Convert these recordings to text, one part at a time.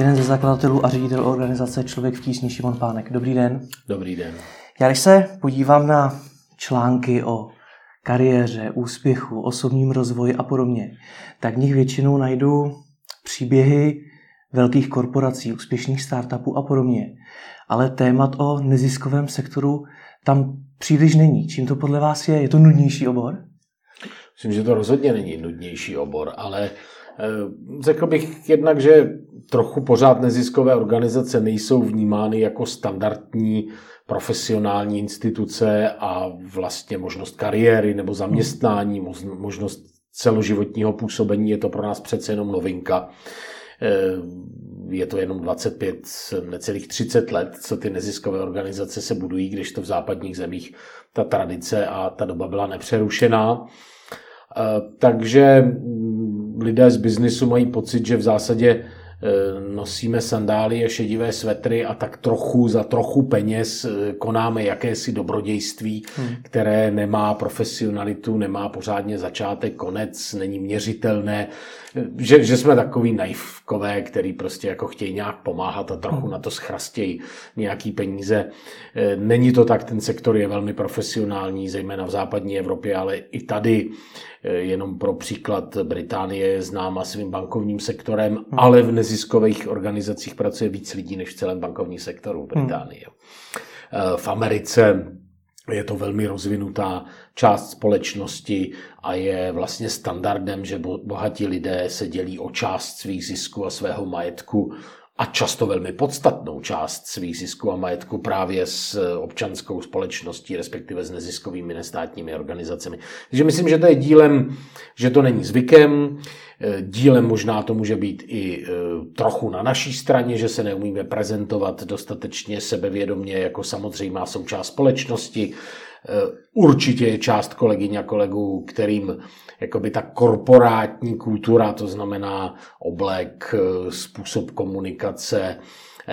jeden ze zakladatelů a ředitel organizace Člověk v tísni Šimon Pánek. Dobrý den. Dobrý den. Já když se podívám na články o kariéře, úspěchu, osobním rozvoji a podobně, tak v nich většinou najdu příběhy velkých korporací, úspěšných startupů a podobně. Ale témat o neziskovém sektoru tam příliš není. Čím to podle vás je? Je to nudnější obor? Myslím, že to rozhodně není nudnější obor, ale řekl bych jednak, že trochu pořád neziskové organizace nejsou vnímány jako standardní profesionální instituce a vlastně možnost kariéry nebo zaměstnání, možnost celoživotního působení je to pro nás přece jenom novinka. Eh, je to jenom 25, necelých 30 let, co ty neziskové organizace se budují, když to v západních zemích ta tradice a ta doba byla nepřerušená. Eh, takže lidé z biznisu mají pocit, že v zásadě Eh, nosíme sandálie, šedivé svetry a tak trochu za trochu peněz eh, konáme jakési dobrodějství, hmm. které nemá profesionalitu, nemá pořádně začátek, konec, není měřitelné, že, že jsme takový naivkové, který prostě jako chtějí nějak pomáhat a trochu hmm. na to schrastějí nějaký peníze. Není to tak, ten sektor je velmi profesionální, zejména v západní Evropě, ale i tady jenom pro příklad Británie je známa svým bankovním sektorem, hmm. ale v neziskových organizacích pracuje víc lidí než v celém bankovním sektoru v hmm. Hmm. V Americe je to velmi rozvinutá část společnosti a je vlastně standardem, že bohatí lidé se dělí o část svých zisků a svého majetku a často velmi podstatnou část svých zisků a majetku právě s občanskou společností, respektive s neziskovými nestátními organizacemi. Takže myslím, že to je dílem, že to není zvykem, dílem možná to může být i e, trochu na naší straně, že se neumíme prezentovat dostatečně sebevědomně jako samozřejmá součást společnosti, Eh, určitě je část kolegyň a kolegů, kterým jakoby ta korporátní kultura, to znamená oblek, eh, způsob komunikace,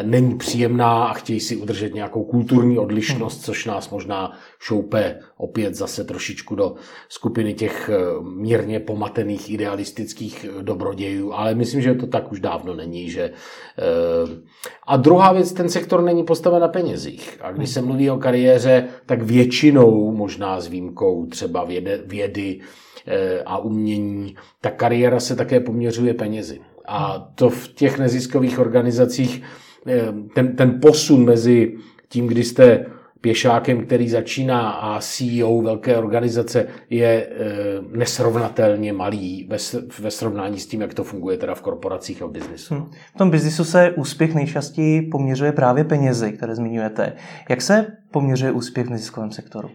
není příjemná a chtějí si udržet nějakou kulturní odlišnost, což nás možná šoupe opět zase trošičku do skupiny těch eh, mírně pomatených idealistických eh, dobrodějů, ale myslím, že to tak už dávno není. Že... Eh, a druhá věc, ten sektor není postaven na penězích. A když se mluví o kariéře, tak většinou, možná s výjimkou třeba vědy, vědy a umění, ta kariéra se také poměřuje penězi. A to v těch neziskových organizacích ten, ten posun mezi tím, kdy jste pěšákem, který začíná a CEO velké organizace je e, nesrovnatelně malý ve, ve srovnání s tím, jak to funguje teda v korporacích a v biznisu. Hmm. V tom biznisu se úspěch nejčastěji poměřuje právě penězi, které zmiňujete. Jak se poměřuje úspěch v neziskovém sektoru?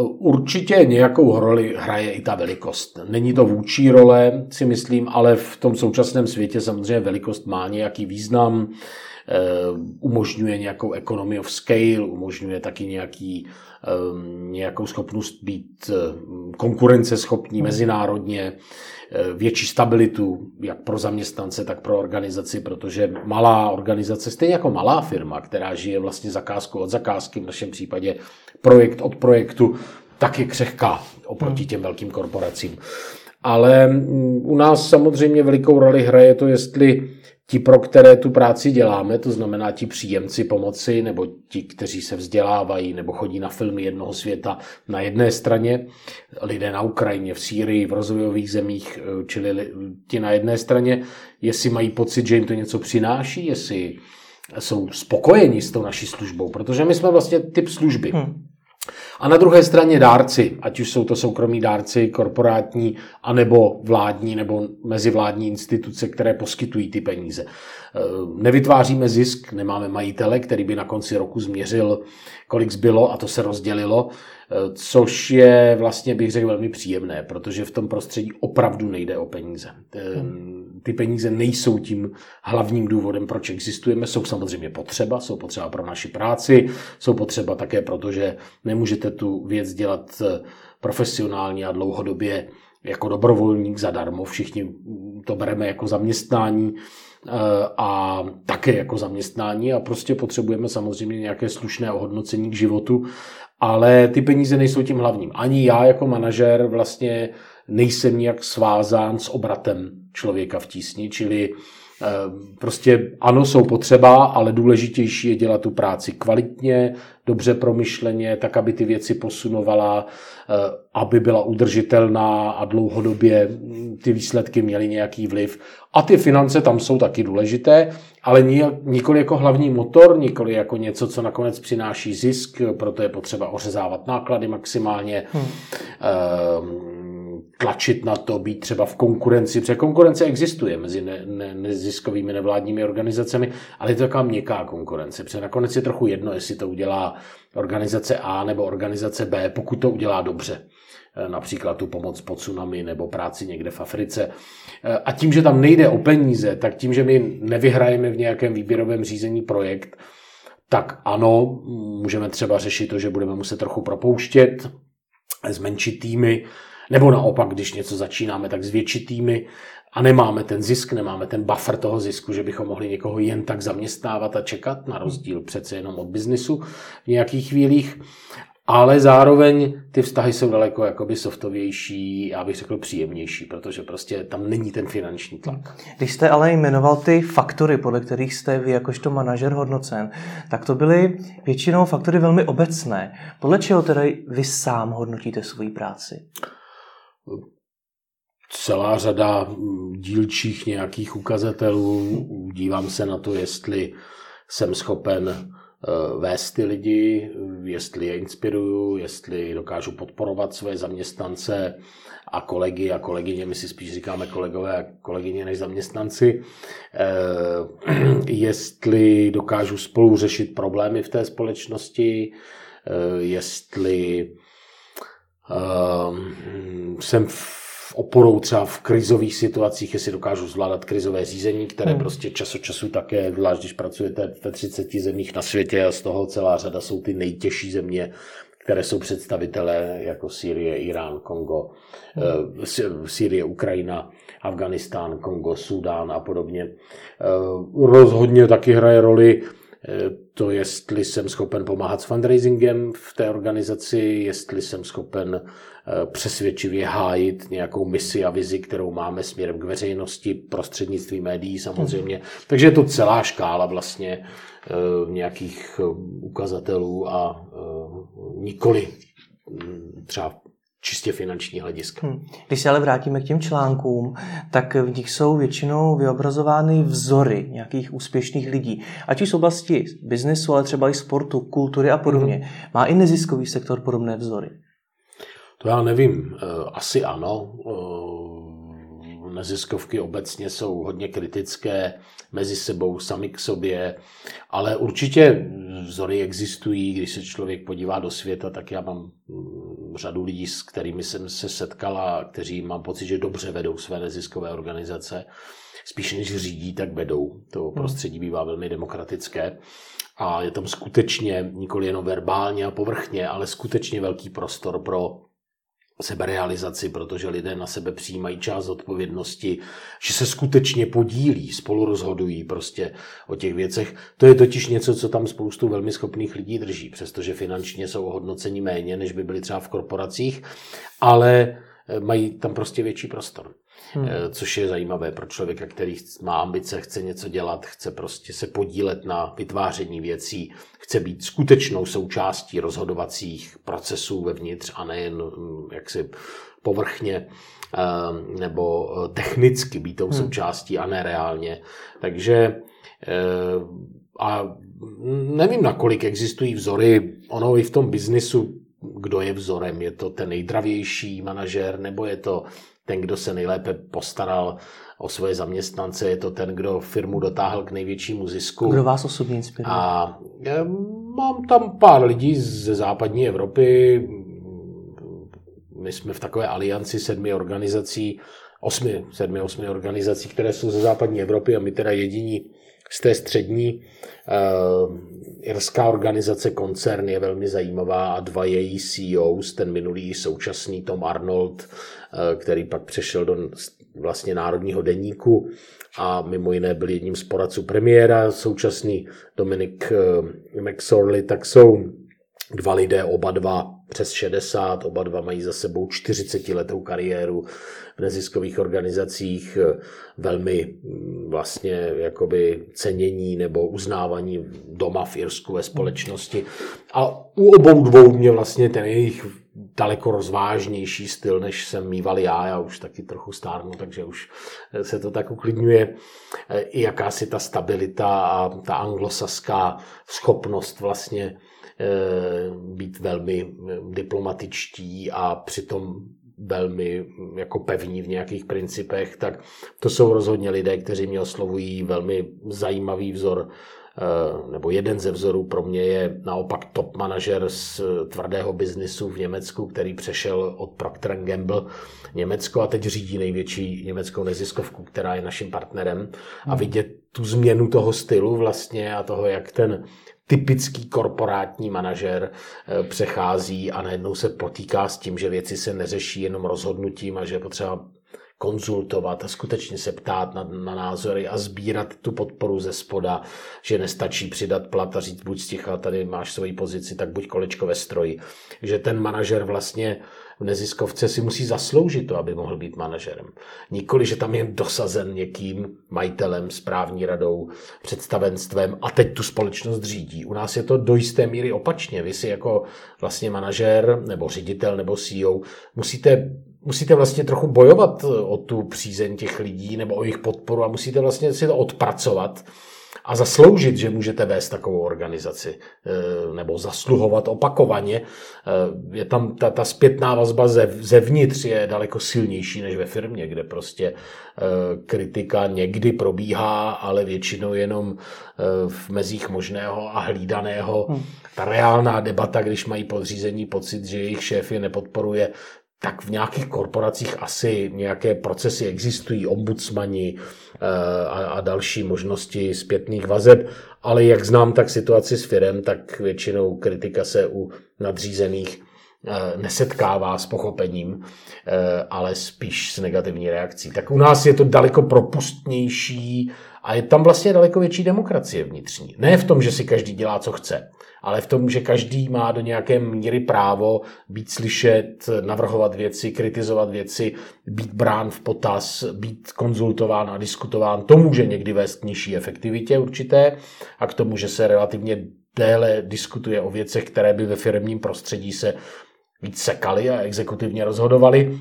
Určitě nějakou roli hraje i ta velikost. Není to vůči role, si myslím, ale v tom současném světě samozřejmě velikost má nějaký význam, eh, umožňuje nějakou economy of scale, umožňuje taky nějaký, nějakou schopnost být eh, konkurenceschopní hmm. mezinárodně, větší stabilitu, jak pro zaměstnance, tak pro organizaci, protože malá organizace, stejně jako malá firma, která žije vlastně zakázku od zakázky, v našem případě projekt od projektu, tak je křehká oproti těm velkým korporacím. Ale mm, u nás samozřejmě velikou roli hraje to, jestli ti, pro které tu práci děláme, to znamená ti příjemci pomoci, nebo ti, kteří se vzdělávají, nebo chodí na filmy jednoho světa na jedné straně, lidé na Ukrajině, v Sýrii, v rozvojových zemích, eh, čili ti na jedné straně, jestli mají pocit, že jim to něco přináší, jestli jsou spokojeni s tou naší službou, protože my jsme vlastně typ služby. Hmm. A na druhé straně dárci, ať už jsou to soukromí dárci, korporátní, anebo vládní nebo mezivládní instituce, které poskytují ty peníze. Eh, nevytváříme zisk, nemáme majitele, který by na konci roku změřil, kolik zbylo a to se rozdělilo, což je vlastně, bych řekl, velmi příjemné, protože v tom prostředí opravdu nejde o peníze. Ty peníze nejsou tím hlavním důvodem, proč existujeme, jsou samozřejmě potřeba, jsou potřeba pro naši práci, jsou potřeba také proto, že nemůžete tu věc dělat eh, profesionálně a dlouhodobě jako dobrovolník zadarmo, všichni to bereme jako zaměstnání eh, a také jako zaměstnání a prostě potřebujeme samozřejmě nějaké slušné ohodnocení k životu, ale ty peníze nejsou tím hlavním. Ani já jako manažer vlastně nejsem nějak svázán s obratem člověka v tísni, čili Prostě ano, jsou potřeba, ale důležitější je dělat tu práci kvalitně, dobře promyšleně, tak, aby ty věci posunovala, eh, aby byla udržitelná a dlouhodobě hm, ty výsledky měly nějaký vliv. A ty finance tam jsou taky důležité, ale nikoli jako hlavní motor, nikoli jako něco, co nakonec přináší zisk, proto je potřeba ořezávat náklady maximálně. Hmm tlačit na to, být třeba v konkurenci, protože konkurence existuje mezi ne, ne, neziskovými nevládními organizacemi, ale je to taková měkká konkurence, protože nakonec je trochu jedno, jestli to udělá organizace A nebo organizace B, pokud to udělá dobře e, například tu pomoc pod tsunami nebo práci někde v Africe. E, a tím, že tam nejde o peníze, tak tím, že my nevyhrajeme v nějakém výběrovém řízení projekt, tak ano, můžeme třeba řešit to, že budeme muset trochu propouštět, zmenšit týmy, nebo naopak, když něco začínáme, tak s většitými a nemáme ten zisk, nemáme ten buffer toho zisku, že bychom mohli někoho jen tak zaměstnávat a čekat, na rozdíl přece jenom od biznisu v nějakých chvílích. Ale zároveň ty vztahy jsou daleko jakoby softovější, já bych řekl příjemnější, protože prostě tam není ten finanční tlak. Když jste ale jmenoval ty faktory, podle kterých jste vy jakožto manažer hodnocen, tak to byly většinou faktory velmi obecné. Podle čeho tedy vy sám hodnotíte svoji práci? Celá řada mm, dílčích nějakých ukazatelů. Dívám se na to, jestli jsem schopen eh, vést ty lidi, jestli je inspiruju, jestli dokážu podporovat své zaměstnance a kolegy a kolegyně, my si spíš říkáme kolegové a kolegyně než zaměstnanci, eh, jestli dokážu spolu řešit problémy v té společnosti, eh, jestli jsem oporou třeba v krizových situacích, jestli dokážu zvládat krizové řízení, které hmm. prostě čas od času také, zvlášť když pracujete ve 30 zemích na světě a z toho celá řada jsou ty nejtěžší země, které jsou představitelé jako Sýrie, Irán, Kongo, hmm. Sýrie, Ukrajina, Afganistán, Kongo, Sudán a podobně. Eh, rozhodně taky hraje roli eh, to, jestli jsem schopen pomáhat s fundraisingem v té organizaci, jestli jsem schopen Eh, přesvědčivě hájit nějakou misi a vizi, kterou máme směrem k veřejnosti, prostřednictvím médií samozřejmě. Hmm. Takže je to celá škála vlastně eh, nějakých eh, ukazatelů a nikoli hm, třeba čistě finanční hlediska. Hmm. Když se ale vrátíme k těm článkům, tak v nich jsou většinou vyobrazovány vzory nějakých úspěšných lidí. Ať už z oblasti biznesu, ale třeba i sportu, kultury a podobně. Hmm. Má i neziskový sektor podobné vzory? To já nevím. Eh, asi ano. Neziskovky obecně jsou hodně kritické mezi sebou, sami k sobě, ale určitě vzory existují. Když se člověk podívá do světa, tak já mám mm, řadu lidí, s kterými jsem se setkala, kteří mám pocit, že dobře vedou své neziskové organizace. Spíš než řídí, tak vedou. To hmm. prostředí bývá velmi demokratické a je tam skutečně, nikoli jenom verbálně a povrchně, ale skutečně velký prostor pro seberealizaci, protože lidé na sebe přijímají část odpovědnosti, že se skutečně podílí, spolu rozhodují prostě o těch věcech. To je totiž něco, co tam spoustu velmi schopných lidí drží, přestože finančně jsou ohodnoceni méně, než by byli třeba v korporacích, ale mají tam prostě větší prostor. Hmm. Eh, což je zajímavé pro člověka, který má ambice, chce něco dělat, chce prostě se podílet na vytváření věcí, chce být skutečnou součástí rozhodovacích procesů vevnitř a nejen hm, jaksi povrchně eh, nebo eh, technicky být tou hmm. součástí a ne reálně. Takže a nevím, nakolik existují vzory. Ono i v tom biznisu, kdo je vzorem. Je to ten nejdravější manažer, nebo je to ten, kdo se nejlépe postaral o svoje zaměstnance, je to ten, kdo firmu dotáhl k největšímu zisku. Kdo vás osobně inspiruje? A mám tam pár lidí ze západní Evropy. My jsme v takové alianci sedmi organizací, osmi, sedmi, osmi organizací, které jsou ze západní Evropy a my teda jediní z té střední. Uh, irská organizace koncern je velmi zajímavá a dva její CEOs, ten minulý současný Tom Arnold, uh, který pak přešel do vlastně národního deníku a mimo jiné byl jedním z poradců premiéra, současný Dominik uh, McSorley, tak jsou dva lidé, oba dva přes 60, oba dva mají za sebou 40 letou kariéru v neziskových organizacích, velmi mm, vlastně jakoby cenění nebo uznávaní doma v Irsku ve společnosti. A u obou dvou mě vlastně ten jejich daleko rozvážnější styl, než jsem mýval já. Já už taky trochu stárnu, takže už se to tak uklidňuje. I jakási ta stabilita a ta anglosaská schopnost vlastně být velmi diplomatičtí a přitom velmi jako pevní v nějakých principech, tak to jsou rozhodně lidé, kteří mě oslovují velmi zajímavý vzor Eh, nebo jeden ze vzorů pro mě je naopak top manažer z tvrdého biznisu v Německu, který přešel od Procter Gamble Německo a teď řídí největší německou neziskovku, která je naším partnerem. A hmm. vidět tu změnu toho stylu vlastně a toho, jak ten typický korporátní manažer eh, přechází a najednou se potýká s tím, že věci se neřeší jenom rozhodnutím a že je potřeba konzultovat a skutečně se ptát na, na názory a sbírat tu podporu ze spoda, že nestačí přidat plat a říct buď sticha, tady máš svoji pozici, tak buď kolečko ve stroji. Že ten manažer vlastně v neziskovce si musí zasloužit to, aby mohl být manažerem. Nikoli, že tam je dosazen někým, majitelem, správní radou, představenstvem a teď tu společnost řídí. U nás je to do jisté míry opačně. Vy si jako vlastně manažer nebo ředitel nebo CEO musíte musíte vlastně trochu bojovat o tu přízeň těch lidí nebo o jejich podporu a musíte vlastně si to odpracovat a zasloužit, že můžete vést takovou organizaci eh, nebo zasluhovat opakovaně. Eh, je tam ta, ta zpětná vazba zevnitř je daleko silnější než ve firmě, kde prostě eh, kritika někdy probíhá, ale většinou jenom v mezích možného a hlídaného. Hmm. Ta reálná debata, když mají podřízení pocit, že jejich šéf je nepodporuje, tak v nějakých korporacích asi nějaké procesy existují, ombudsmani eh, a, další možnosti zpětných vazeb, ale jak znám tak situaci s firem, tak většinou kritika se u nadřízených eh, nesetkává s pochopením, eh, ale spíš s negativní reakcí. Tak u nás je to daleko propustnější a je tam vlastně daleko větší demokracie vnitřní. Ne v tom, že si každý dělá, co chce, ale v tom, že každý má do nějaké míry právo být slyšet, navrhovat věci, kritizovat věci, být brán v potaz, být konzultován a diskutován. To může někdy vést k nižší efektivitě určité a k tomu, že se relativně déle diskutuje o věcech, které by ve firmním prostředí se víc sekaly a exekutivně rozhodovaly.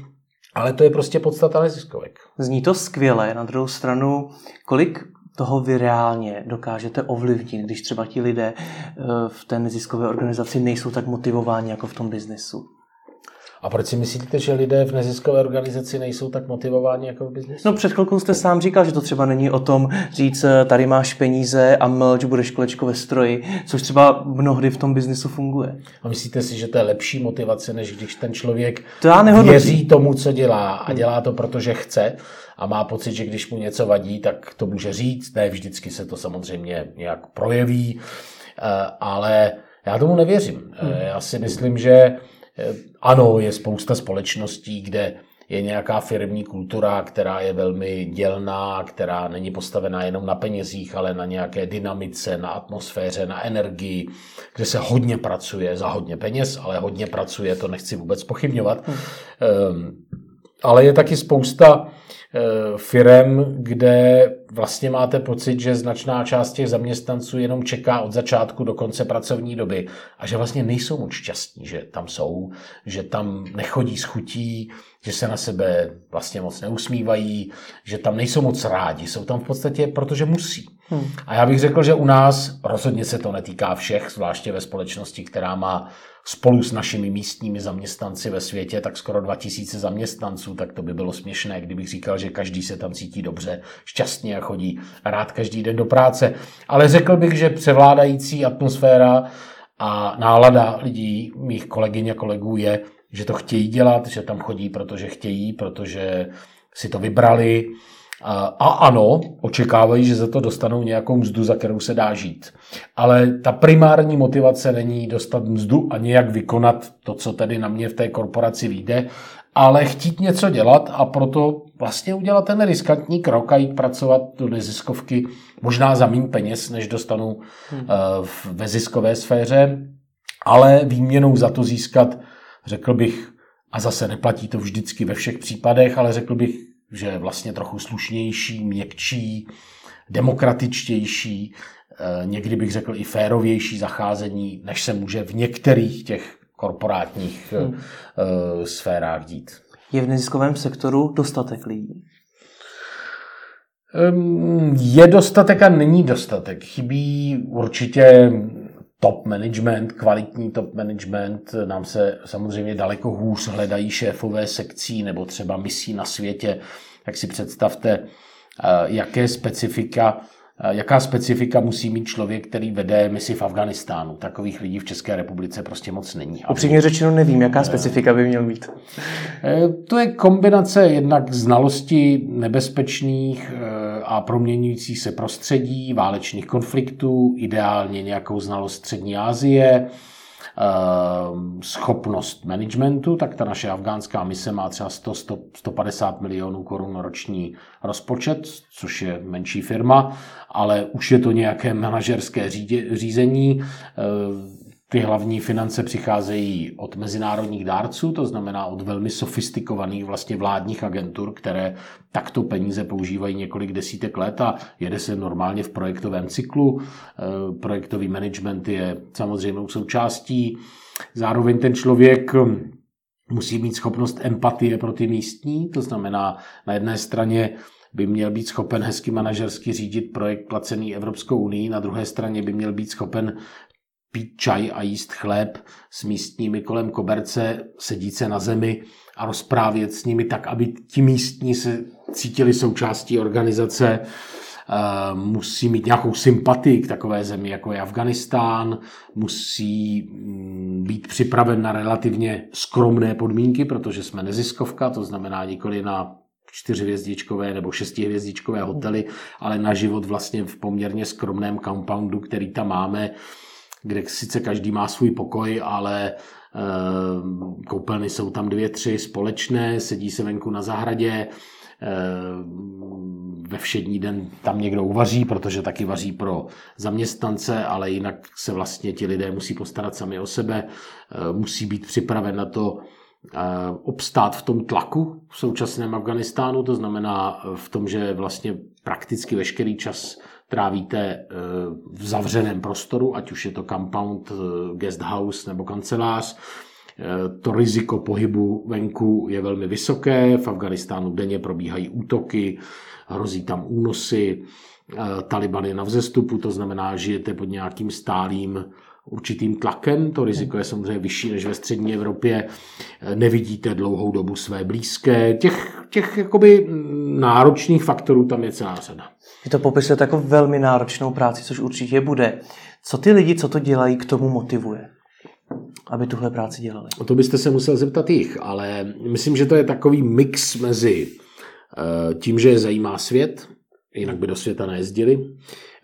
Ale to je prostě podstata neziskovek. Zní to skvěle. Na druhou stranu, kolik toho vy reálně dokážete ovlivnit, když třeba ti lidé eh, v té neziskové organizaci nejsou tak motivováni jako v tom biznesu? A proč si myslíte, že lidé v neziskové organizaci nejsou tak motivováni jako v biznesu? No před chvilkou jste sám říkal, že to třeba není o tom říct, eh, tady máš peníze a mlč, budeš kolečko ve stroji, což třeba mnohdy v tom biznesu funguje. A myslíte si, že to je lepší motivace, než když ten člověk to já věří tomu, co dělá a dělá to, protože chce a má pocit, že když mu něco vadí, tak to může říct. Ne vždycky se to samozřejmě nějak projeví, eh, ale já tomu nevěřím. Eh, hmm. Já si myslím, že ano, je spousta společností, kde je nějaká firmní kultura, která je velmi dělná, která není postavená jenom na penězích, ale na nějaké dynamice, na atmosféře, na energii, kde se hodně pracuje za hodně peněz, ale hodně pracuje, to nechci vůbec pochybňovat. Hmm. Ale je taky spousta Eh, firem, kde vlastně máte pocit, že značná část těch zaměstnanců jenom čeká od začátku do konce pracovní doby a že vlastně nejsou moc šťastní, že tam jsou, že tam nechodí s chutí, že se na sebe vlastně moc neusmívají, že tam nejsou moc rádi, jsou tam v podstatě, protože musí. Hmm. A já bych řekl, že u nás rozhodně se to netýká všech, zvláště ve společnosti, která má spolu s našimi místními zaměstnanci ve světě tak skoro 2000 zaměstnanců, tak to by bylo směšné, kdybych říkal, že každý se tam cítí dobře, šťastně a chodí rád každý den do práce. Ale řekl bych, že převládající atmosféra a nálada lidí, mých kolegyň a kolegů je, že to chtějí dělat, že tam chodí, protože chtějí, protože si to vybrali, a ano, očekávají, že za to dostanou nějakou mzdu, za kterou se dá žít. Ale ta primární motivace není dostat mzdu a nějak vykonat to, co tedy na mě v té korporaci vyjde, ale chtít něco dělat a proto vlastně udělat ten riskantní krok a jít pracovat do neziskovky možná za méně peněz, než dostanu hmm. Eh, v ziskové sféře, ale výměnou za to získat řekl bych, a zase neplatí to vždycky ve všech případech, ale řekl bych, že je vlastně trochu slušnější, měkčí, demokratičtější, eh, někdy bych řekl i férovější zacházení, než se může v některých těch korporátních hmm. sférách dít. Je v neziskovém sektoru dostatek lidí? Je dostatek a není dostatek. Chybí určitě top management, kvalitní top management. Nám se samozřejmě daleko hůř hledají šéfové sekcí nebo třeba misí na světě. Tak si představte, eh, jaké specifika jaká specifika musí mít člověk, který vede misi v Afganistánu. Takových lidí v České republice prostě moc není. Upřímně řečeno nevím, jaká specifika by měl být. Eh, to je kombinace jednak znalosti nebezpečných eh, a proměňujících se prostředí, válečných konfliktů, ideálně nějakou znalost Střední Asie, Ehm, schopnost managementu, tak ta naše afgánská mise má třeba 100, 100, 150 milionů korun roční rozpočet, což je menší firma, ale už je to nějaké manažerské řízení. Ty hlavní finance přicházejí od mezinárodních dárců, to znamená od velmi sofistikovaných vlastně vládních agentur, které takto peníze používají několik desítek let a jede se normálně v projektovém cyklu. E, projektový management je samozřejmě součástí. Zároveň ten člověk musí mít schopnost empatie pro ty místní, to znamená na jedné straně by měl být schopen hezky manažersky řídit projekt placený Evropskou unii, na druhé straně by měl být schopen pít čaj a jíst chléb s místními kolem koberce, sedít se na zemi a rozprávět s nimi tak, aby ti místní se cítili součástí organizace, eh, musí mít nějakou sympatii k takové zemi, jako je Afganistán, musí mm, být připraven na relativně skromné podmínky, protože jsme neziskovka, to znamená nikoli na čtyřhvězdičkové nebo šestihvězdičkové hotely, ale na život vlastně v poměrně skromném compoundu, který tam máme, kde sice každý má svůj pokoj, ale eh, koupelny jsou tam dvě, tři společné, sedí se venku na zahradě, eh, ve všední den tam někdo uvaří, protože taky vaří pro zaměstnance, ale jinak se vlastně ti lidé musí postarat sami o sebe, eh, musí být připraven na to obstát v tom tlaku v současném Afganistánu, to znamená v tom, že vlastně prakticky veškerý čas trávíte eh, v zavřeném prostoru, ať už je to compound, eh, guest house nebo kancelář. Eh, to riziko pohybu venku je velmi vysoké. V Afganistánu denně probíhají útoky, hrozí tam únosy, Taliban je na vzestupu, to znamená, žijete pod nějakým stálým určitým tlakem. To riziko je samozřejmě vyšší než ve střední Evropě. Nevidíte dlouhou dobu své blízké. Těch, těch jakoby náročných faktorů tam je celá řada. Vy to popisujete jako velmi náročnou práci, což určitě bude. Co ty lidi, co to dělají, k tomu motivuje? aby tuhle práci dělali? O to byste se musel zeptat jich, ale myslím, že to je takový mix mezi eh, tím, že je zajímá svět, jinak by do světa nejezdili,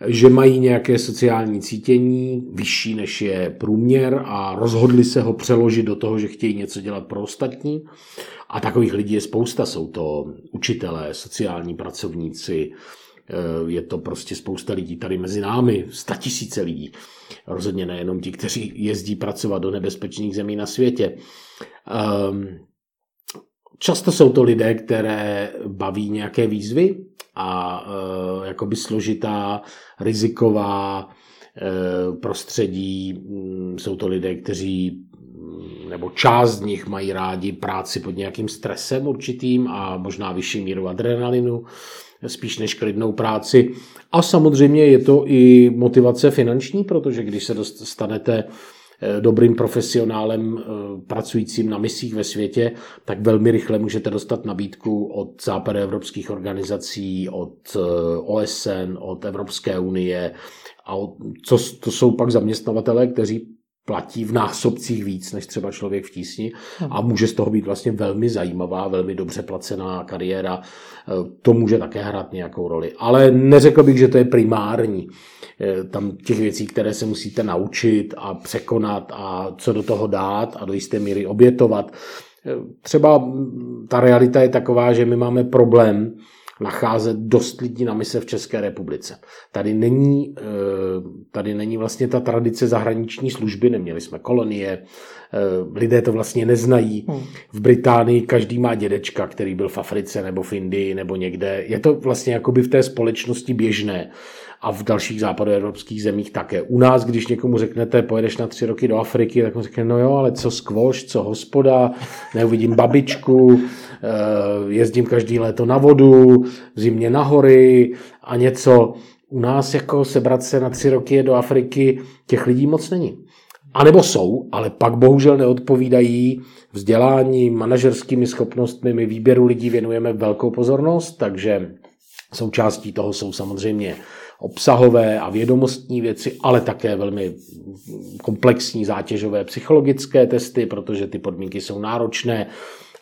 že mají nějaké sociální cítění vyšší než je průměr a rozhodli se ho přeložit do toho, že chtějí něco dělat pro ostatní. A takových lidí je spousta. Jsou to učitelé, sociální pracovníci, Eh, je to prostě spousta lidí tady mezi námi, tisíce lidí. Rozhodně nejenom ti, kteří jezdí pracovat do nebezpečných zemí na světě. Ehm, často jsou to lidé, které baví nějaké výzvy a eh, jakoby složitá, riziková eh, prostředí. Mm, jsou to lidé, kteří mm, nebo část z nich mají rádi práci pod nějakým stresem určitým a možná vyšší míru adrenalinu spíš než klidnou práci. A samozřejmě je to i motivace finanční, protože když se dostanete dobrým profesionálem eh, pracujícím na misích ve světě, tak velmi rychle můžete dostat nabídku od západoevropských organizací, od eh, OSN, od Evropské unie a co, to jsou pak zaměstnavatelé, kteří platí v násobcích víc než třeba člověk v tísni a může z toho být vlastně velmi zajímavá, velmi dobře placená kariéra. Eh, to může také hrát nějakou roli. Ale neřekl bych, že to je primární. Eh, tam těch věcí, které se musíte naučit a překonat a co do toho dát a do jisté míry obětovat. Eh, třeba ta realita je taková, že my máme problém nacházet dost lidí na mise v České republice. Tady není, eh, tady není vlastně ta tradice zahraniční služby, neměli jsme kolonie, lidé to vlastně neznají. Hmm. V Británii každý má dědečka, který byl v Africe nebo v Indii nebo někde. Je to vlastně jakoby v té společnosti běžné a v dalších západoevropských zemích také. U nás, když někomu řeknete, pojedeš na tři roky do Afriky, tak mu řekne, no jo, ale co skvoš, co hospoda, neuvidím babičku, eh, jezdím každý léto na vodu, v zimě na hory a něco. U nás jako sebrat se na tři roky do Afriky, těch lidí moc není. A nebo jsou, ale pak bohužel neodpovídají vzdělání, manažerskými schopnostmi. My výběru lidí věnujeme velkou pozornost, takže součástí toho jsou samozřejmě obsahové a vědomostní věci, ale také velmi komplexní zátěžové psychologické testy, protože ty podmínky jsou náročné.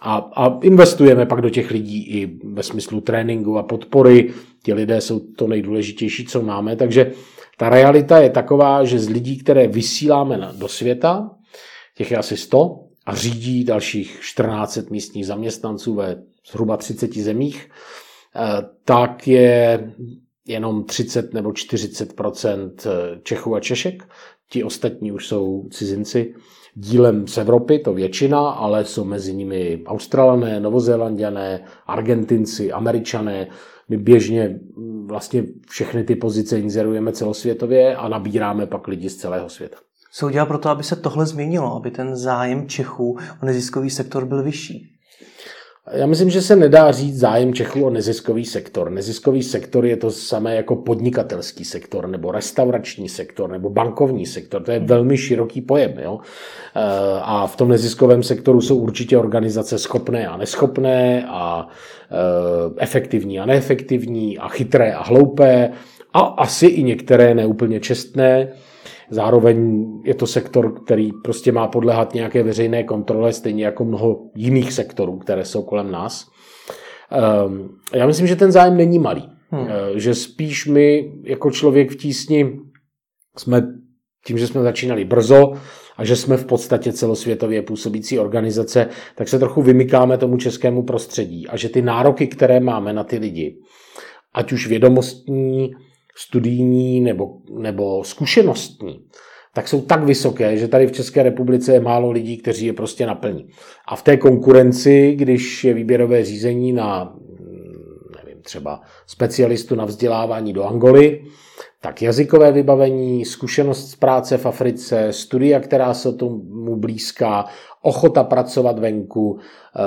A, a investujeme pak do těch lidí i ve smyslu tréninku a podpory. Ti lidé jsou to nejdůležitější, co máme. Takže ta realita je taková, že z lidí, které vysíláme do světa, těch je asi 100, a řídí dalších 14 místních zaměstnanců ve zhruba 30 zemích, eh, tak je jenom 30 nebo 40% Čechů a Češek. Ti ostatní už jsou cizinci dílem z Evropy, to většina, ale jsou mezi nimi Australané, Novozélandiané, Argentinci, Američané. My běžně vlastně všechny ty pozice inzerujeme celosvětově a nabíráme pak lidi z celého světa. Co udělá pro to, aby se tohle změnilo, aby ten zájem Čechů o neziskový sektor byl vyšší? Já myslím, že se nedá říct zájem Čechů o neziskový sektor. Neziskový sektor je to samé jako podnikatelský sektor, nebo restaurační sektor, nebo bankovní sektor. To je velmi široký pojem. Jo? Eh, a v tom neziskovém sektoru jsou určitě organizace schopné a neschopné, a eh, efektivní a neefektivní, a chytré a hloupé, a asi i některé neúplně čestné. Zároveň je to sektor, který prostě má podlehat nějaké veřejné kontrole, stejně jako mnoho jiných sektorů, které jsou kolem nás. Ehm, já myslím, že ten zájem není malý. Hmm. Eh, že spíš my, jako člověk v tísni, jsme tím, že jsme začínali brzo a že jsme v podstatě celosvětově působící organizace, tak se trochu vymykáme tomu českému prostředí a že ty nároky, které máme na ty lidi, ať už vědomostní, studijní nebo, nebo zkušenostní, tak jsou tak vysoké, že tady v České republice je málo lidí, kteří je prostě naplní. A v té konkurenci, když je výběrové řízení na nevím, třeba specialistu na vzdělávání do Angoly, tak jazykové vybavení, zkušenost z práce v Africe, studia, která se tomu blízká, ochota pracovat venku, eh,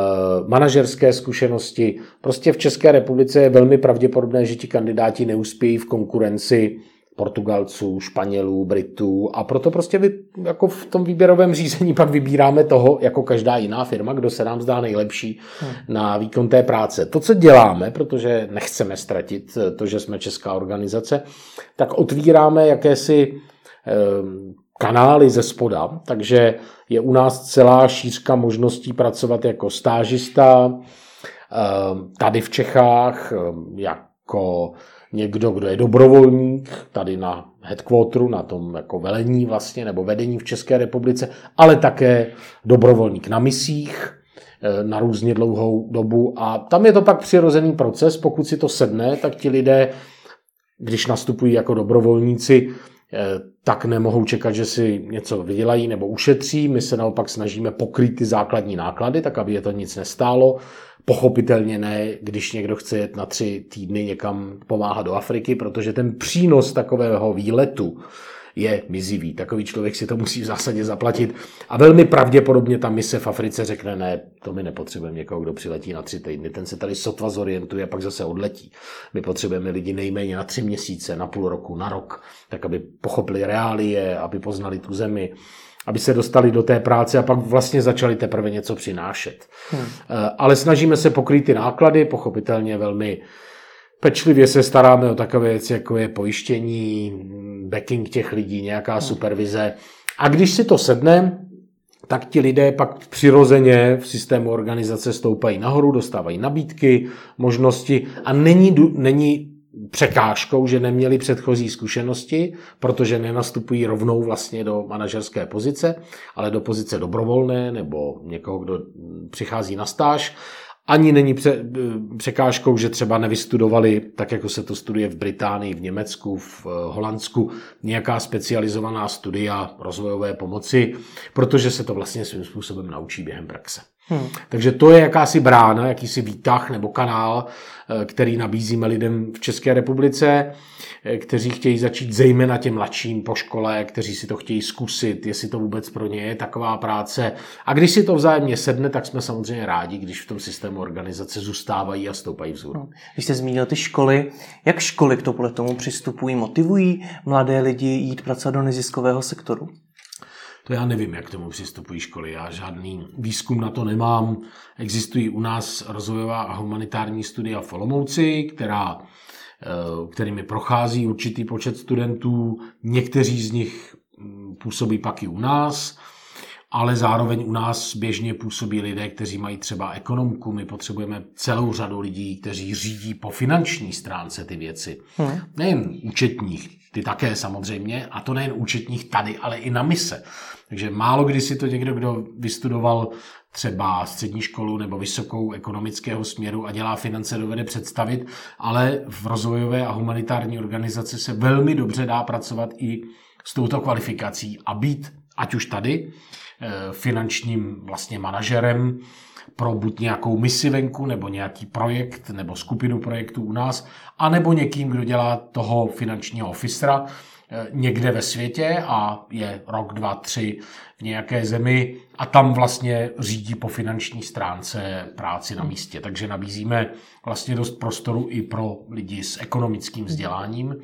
manažerské zkušenosti. Prostě v České republice je velmi pravděpodobné, že ti kandidáti neuspějí v konkurenci Portugalců, Španělů, Britů a proto prostě vy, jako v tom výběrovém řízení pak vybíráme toho, jako každá jiná firma, kdo se nám zdá nejlepší hmm. na výkon té práce. To, co děláme, protože nechceme ztratit to, že jsme česká organizace, tak otvíráme jakési eh, kanály ze spoda, takže je u nás celá šířka možností pracovat jako stážista, eh, tady v Čechách, eh, jako někdo, kdo je dobrovolník tady na headquarteru, na tom jako velení vlastně, nebo vedení v České republice, ale také dobrovolník na misích eh, na různě dlouhou dobu. A tam je to pak přirozený proces, pokud si to sedne, tak ti lidé, když nastupují jako dobrovolníci, tak nemohou čekat, že si něco vydělají nebo ušetří. My se naopak snažíme pokrýt ty základní náklady, tak aby je to nic nestálo. Pochopitelně ne, když někdo chce jet na tři týdny někam pomáhat do Afriky, protože ten přínos takového výletu je mizivý. Takový člověk si to musí v zásadě zaplatit. A velmi pravděpodobně ta mise v Africe řekne, ne, to my nepotřebujeme někoho, kdo přiletí na tři týdny. Ten se tady sotva zorientuje a pak zase odletí. My potřebujeme lidi nejméně na tři měsíce, na půl roku, na rok, tak aby pochopili reálie, aby poznali tu zemi aby se dostali do té práce a pak vlastně začali teprve něco přinášet. Hmm. Eh, ale snažíme se pokrýt ty náklady, pochopitelně velmi pečlivě se staráme o takové věci, jako je pojištění, backing těch lidí, nějaká hmm. supervize. A když si to sedne, tak ti lidé pak přirozeně v systému organizace stoupají nahoru, dostávají nabídky, možnosti a není, není překážkou, že neměli předchozí zkušenosti, protože nenastupují rovnou vlastně do manažerské pozice, ale do pozice dobrovolné nebo někoho, kdo přichází na stáž ani není pře, překážkou, že třeba nevystudovali, tak jako se to studuje v Británii, v Německu, v eh, Holandsku, nějaká specializovaná studia rozvojové pomoci, protože se to vlastně svým způsobem naučí během praxe. Hmm. Takže to je jakási brána, jakýsi výtah nebo kanál, eh, který nabízíme lidem v České republice, eh, kteří chtějí začít zejména těm mladším po škole, kteří si to chtějí zkusit, jestli to vůbec pro ně je taková práce. A když si to vzájemně sedne, tak jsme samozřejmě rádi, když v tom systému organizace zůstávají a stoupají vzhůru. Hmm. Když jste zmínil ty školy, jak školy k tomu přistupují, motivují mladé lidi jít pracovat do neziskového sektoru? To já nevím, jak k tomu přistupují školy. Já žádný výzkum na to nemám. Existují u nás rozvojová a humanitární studia v Olomouci, která, eh, kterými prochází určitý počet studentů. Někteří z nich mm, působí pak i u nás, ale zároveň u nás běžně působí lidé, kteří mají třeba ekonomku. My potřebujeme celou řadu lidí, kteří řídí po finanční stránce ty věci. Hmm. Nejen účetních, ty také samozřejmě, a to nejen účetních tady, ale i na mise. Takže málo kdy si to někdo, kdo vystudoval třeba střední školu nebo vysokou ekonomického směru a dělá finance, dovede představit, ale v rozvojové a humanitární organizaci se velmi dobře dá pracovat i s touto kvalifikací a být, ať už tady, finančním vlastně manažerem pro buď nějakou misi venku, nebo nějaký projekt, nebo skupinu projektů u nás, anebo někým, kdo dělá toho finančního officera, Eh, někde ve světě a je rok, dva, tři v nějaké zemi a tam vlastně řídí po finanční stránce práci na místě. Takže nabízíme vlastně dost prostoru i pro lidi s ekonomickým vzděláním.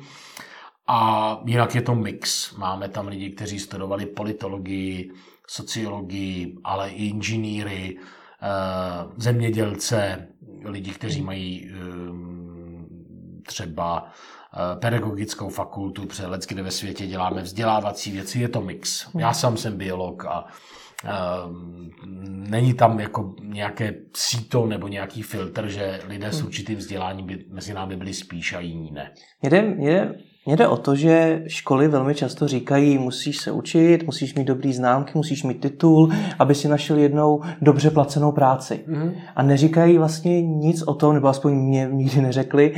A jinak je to mix. Máme tam lidi, kteří studovali politologii, sociologii, ale i inženýry, eh, zemědělce, lidi, kteří mají eh, třeba Eh, pedagogickou fakultu, protože kde ve světě děláme vzdělávací věci, je to mix. Já sám jsem biolog a není tam jako nějaké síto nebo nějaký filtr, že lidé s hmm. určitým vzděláním by mezi námi byli spíš a jiní ne. Jde, jde, jde o to, že školy velmi často říkají, musíš se učit, musíš mít dobrý známky, musíš mít titul, aby si našel jednou dobře placenou práci. Mm. A neříkají vlastně nic o tom, nebo aspoň mě nikdy neřekli,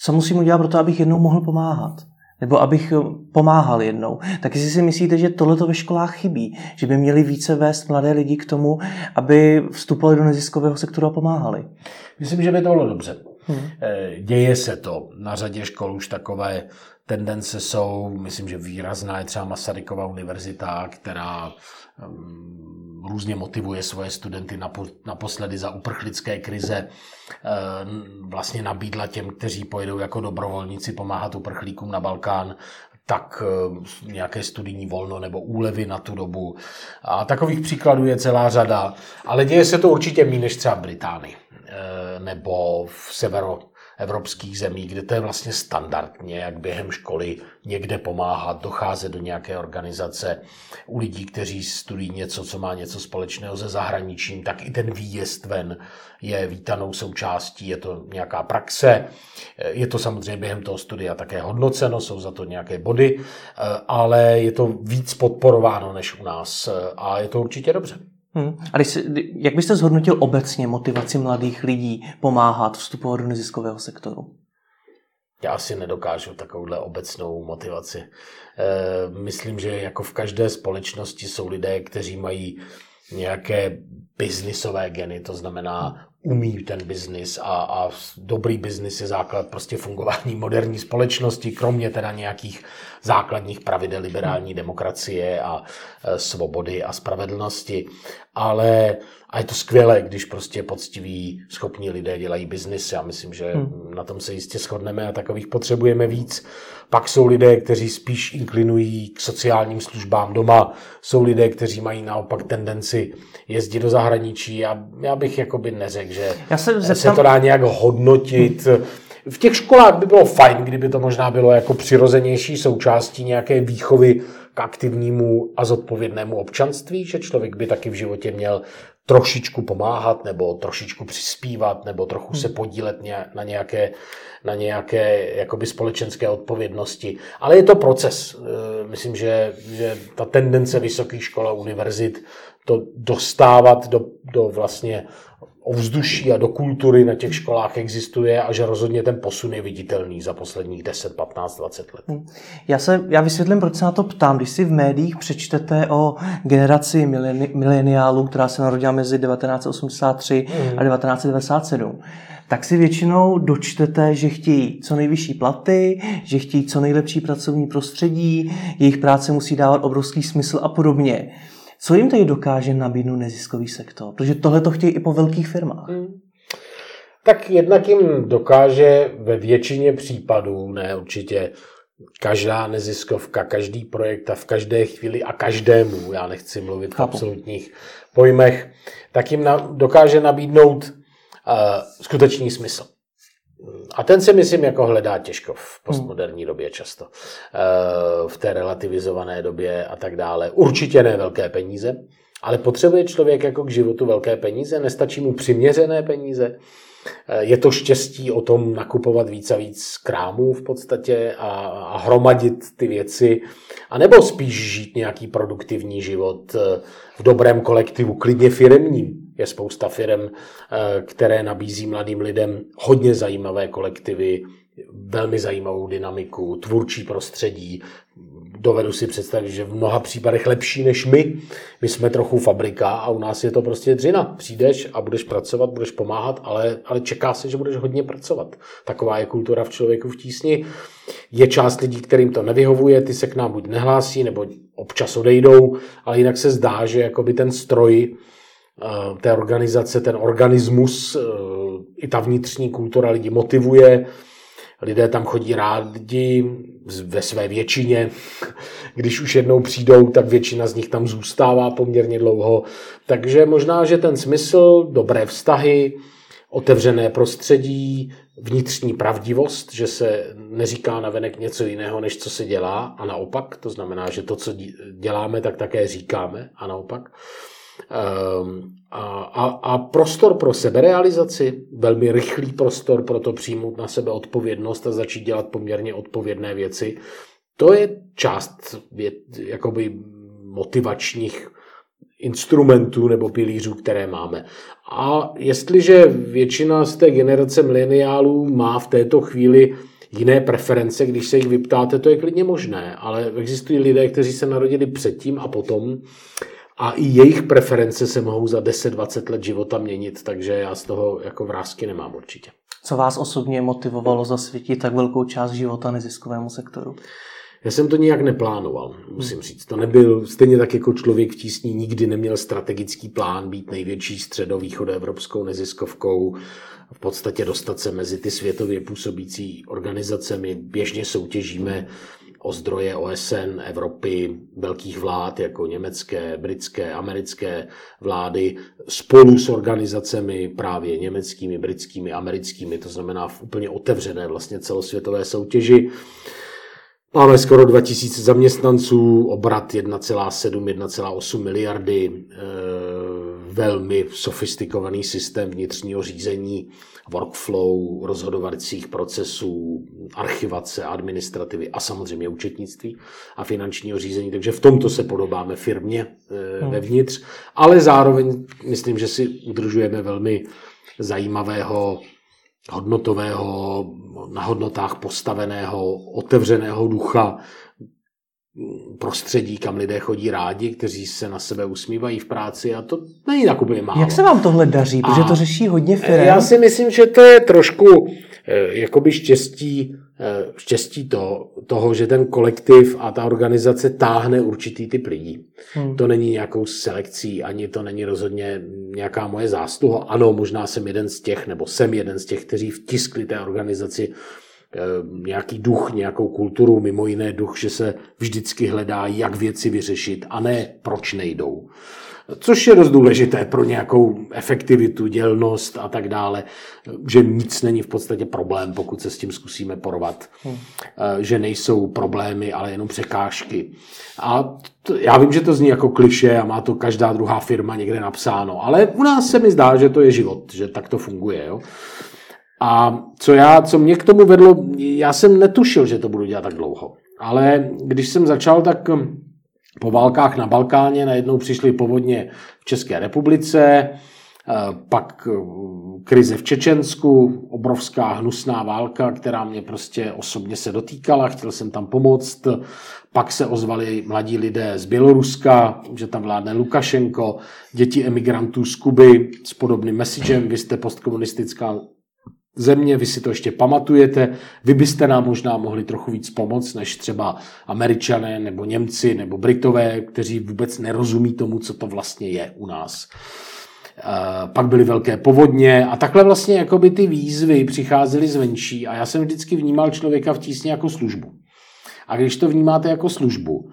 co musím udělat pro to, abych jednou mohl pomáhat? Nebo abych eh, pomáhal jednou. Tak jestli si myslíte, že tohle ve školách chybí, že by měli více vést mladé lidi k tomu, aby vstupovali do neziskového sektoru a pomáhali? Myslím, že by to bylo dobře. Hmm. Eh, děje se to. Na řadě škol už takové tendence jsou, myslím, že výrazná je třeba Masarykova univerzita, která Ehm, různě motivuje svoje studenty naposledy za uprchlické krize. Ehm, vlastně nabídla těm, kteří pojedou jako dobrovolníci pomáhat uprchlíkům na Balkán, tak ehm, nějaké studijní volno nebo úlevy na tu dobu. A takových příkladů je celá řada, ale děje se to určitě méně než třeba Británii nebo v severo evropských zemí, kde to je vlastně standardně, jak během školy někde pomáhat, docházet do nějaké organizace u lidí, kteří studují něco, co má něco společného se zahraničím, tak i ten výjezd ven je vítanou součástí, je to nějaká praxe, je to samozřejmě během toho studia také hodnoceno, jsou za to nějaké body, ale je to víc podporováno než u nás a je to určitě dobře. Hmm. A když, jak byste zhodnotil obecně motivaci mladých lidí pomáhat vstupovat do neziskového sektoru? Já si nedokážu takovouhle obecnou motivaci. E, myslím, že jako v každé společnosti jsou lidé, kteří mají nějaké biznisové geny, to znamená umí ten biznis a, a dobrý biznis je základ prostě fungování moderní společnosti, kromě teda nějakých základních pravidel liberální demokracie a e, svobody a spravedlnosti. Ale a je to skvělé, když prostě poctiví, schopní lidé dělají biznis. Já myslím, že hmm. na tom se jistě shodneme a takových potřebujeme víc. Pak jsou lidé, kteří spíš inklinují k sociálním službám doma. Jsou lidé, kteří mají naopak tendenci jezdit do zahraničí. Já, já bych jakoby neřekl, že já se, zeptám... se to dá nějak hodnotit. Hmm. V těch školách by bylo fajn, kdyby to možná bylo jako přirozenější součástí nějaké výchovy k aktivnímu a zodpovědnému občanství, že člověk by taky v životě měl trošičku pomáhat, nebo trošičku přispívat, nebo trochu se hmm. podílet na nějaké, na nějaké jakoby společenské odpovědnosti. Ale je to proces. E, myslím, že, že ta tendence vysokých škol a univerzit to dostávat do, do vlastně ovzduší a do kultury na těch školách existuje a že rozhodně ten posun je viditelný za posledních 10, 15, 20 let. Hm. Já, se, já vysvětlím, proč se na to ptám. Když si v médiích přečtete o generaci mileniálů, která se narodila mezi 1983 hmm. a 1997, tak si většinou dočtete, že chtějí co nejvyšší platy, že chtějí co nejlepší pracovní prostředí, jejich práce musí dávat obrovský smysl a podobně. Co jim tedy dokáže nabídnout neziskový sektor? Protože tohle to chtějí i po velkých firmách. Hmm. Tak jednak jim dokáže ve většině případů, ne určitě každá neziskovka, každý projekt a v každé chvíli a každému, já nechci mluvit Chápu. v absolutních pojmech, tak jim na, dokáže nabídnout uh, skutečný smysl. A ten si myslím jako hledá těžko v postmoderní době často. Uh, v té relativizované době a tak dále. Určitě ne velké peníze, ale potřebuje člověk jako k životu velké peníze, nestačí mu přiměřené peníze. Je to štěstí o tom nakupovat víc a víc krámů v podstatě a, a hromadit ty věci, anebo spíš žít nějaký produktivní život eh, v dobrém kolektivu, klidně firemním. Je spousta firm, eh, které nabízí mladým lidem hodně zajímavé kolektivy, velmi zajímavou dynamiku, tvůrčí prostředí, dovedu si představit, že v mnoha případech lepší než my. My jsme trochu fabrika a u nás je to prostě dřina. Přijdeš a budeš pracovat, budeš pomáhat, ale, ale čeká se, že budeš hodně pracovat. Taková je kultura v člověku v tísni. Je část lidí, kterým to nevyhovuje, ty se k nám buď nehlásí, nebo občas odejdou, ale jinak se zdá, že jakoby ten stroj eh, té organizace, ten organismus, eh, i ta vnitřní kultura lidi motivuje, lidé tam chodí rádi ve své většině. Když už jednou přijdou, tak většina z nich tam zůstává poměrně dlouho. Takže možná, že ten smysl, dobré vztahy, otevřené prostředí, vnitřní pravdivost, že se neříká na venek něco jiného, než co se dělá a naopak, to znamená, že to, co děláme, tak také říkáme a naopak. Ehm, a, a, a prostor pro seberealizaci, velmi rychlý prostor pro to přijmout na sebe odpovědnost a začít dělat poměrně odpovědné věci, to je část věd, jakoby motivačních instrumentů nebo pilířů, které máme. A jestliže většina z té generace mileniálů má v této chvíli jiné preference, když se jich vyptáte, to je klidně možné, ale existují lidé, kteří se narodili předtím a potom a i jejich preference se mohou za 10-20 let života měnit, takže já z toho jako vrázky nemám určitě. Co vás osobně motivovalo zasvětit tak velkou část života neziskovému sektoru? Já jsem to nijak neplánoval, musím říct. To nebyl, stejně tak jako člověk v tísni nikdy neměl strategický plán být největší středovýchodoevropskou neziskovkou, v podstatě dostat se mezi ty světově působící organizace. My běžně soutěžíme o zdroje OSN, Evropy, velkých vlád jako německé, britské, americké vlády spolu s organizacemi právě německými, britskými, americkými, to znamená v úplně otevřené vlastně celosvětové soutěži. Máme skoro 2000 zaměstnanců, obrat 1,7-1,8 miliardy, eh, velmi sofistikovaný systém vnitřního řízení, workflow, rozhodovacích procesů, archivace, administrativy a samozřejmě účetnictví a finančního řízení. Takže v tomto se podobáme firmě eh, hmm. vevnitř, ale zároveň myslím, že si udržujeme velmi zajímavého hodnotového, na hodnotách postaveného, otevřeného ducha, prostředí, kam lidé chodí rádi, kteří se na sebe usmívají v práci a to není tak úplně málo. Jak se vám tohle daří? Protože to řeší hodně firm. Já si myslím, že to je trošku eh, jakoby štěstí, eh, štěstí to, toho, že ten kolektiv a ta organizace táhne určitý typ lidí. Hmm. To není nějakou selekcí, ani to není rozhodně nějaká moje zásluha. Ano, možná jsem jeden z těch, nebo jsem jeden z těch, kteří vtiskli té organizaci nějaký duch, nějakou kulturu, mimo jiné duch, že se vždycky hledá, jak věci vyřešit a ne proč nejdou. Což je dost důležité pro nějakou efektivitu, dělnost a tak dále, že nic není v podstatě problém, pokud se s tím zkusíme porvat. Hmm. Eh, že nejsou problémy, ale jenom překážky. A to, já vím, že to zní jako kliše a má to každá druhá firma někde napsáno, ale u nás se mi zdá, že to je život, že tak to funguje. Jo? A co, já, co mě k tomu vedlo, já jsem netušil, že to budu dělat tak dlouho. Ale když jsem začal, tak hm, po válkách na Balkáně najednou přišly povodně v České republice, pak krize v Čečensku, obrovská hnusná válka, která mě prostě osobně se dotýkala, chtěl jsem tam pomoct. Pak se ozvali mladí lidé z Běloruska, že tam vládne Lukašenko, děti emigrantů z Kuby s podobným messagem, vy jste postkomunistická země, vy si to ještě pamatujete, vy byste nám možná mohli trochu víc pomoct, než třeba američané nebo Němci nebo Britové, kteří vůbec nerozumí tomu, co to vlastně je u nás. Pak byly velké povodně a takhle vlastně jakoby ty výzvy přicházely zvenčí a já jsem vždycky vnímal člověka v tísně jako službu. A když to vnímáte jako službu,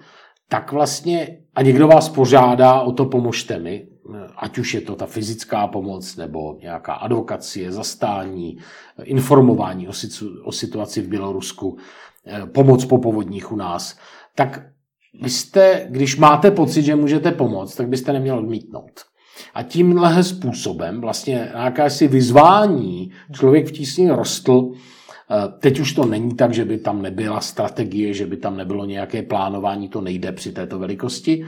tak vlastně a někdo vás požádá o to pomožte mi, ať už je to ta fyzická pomoc nebo nějaká advokacie, zastání, informování o situaci v Bělorusku, eh, pomoc po povodních u nás, tak vy jste, když máte pocit, že můžete pomoct, tak byste neměl odmítnout. A tímhle způsobem vlastně nějaké si vyzvání člověk v tísni rostl, eh, Teď už to není tak, že by tam nebyla strategie, že by tam nebylo nějaké plánování, to nejde při této velikosti,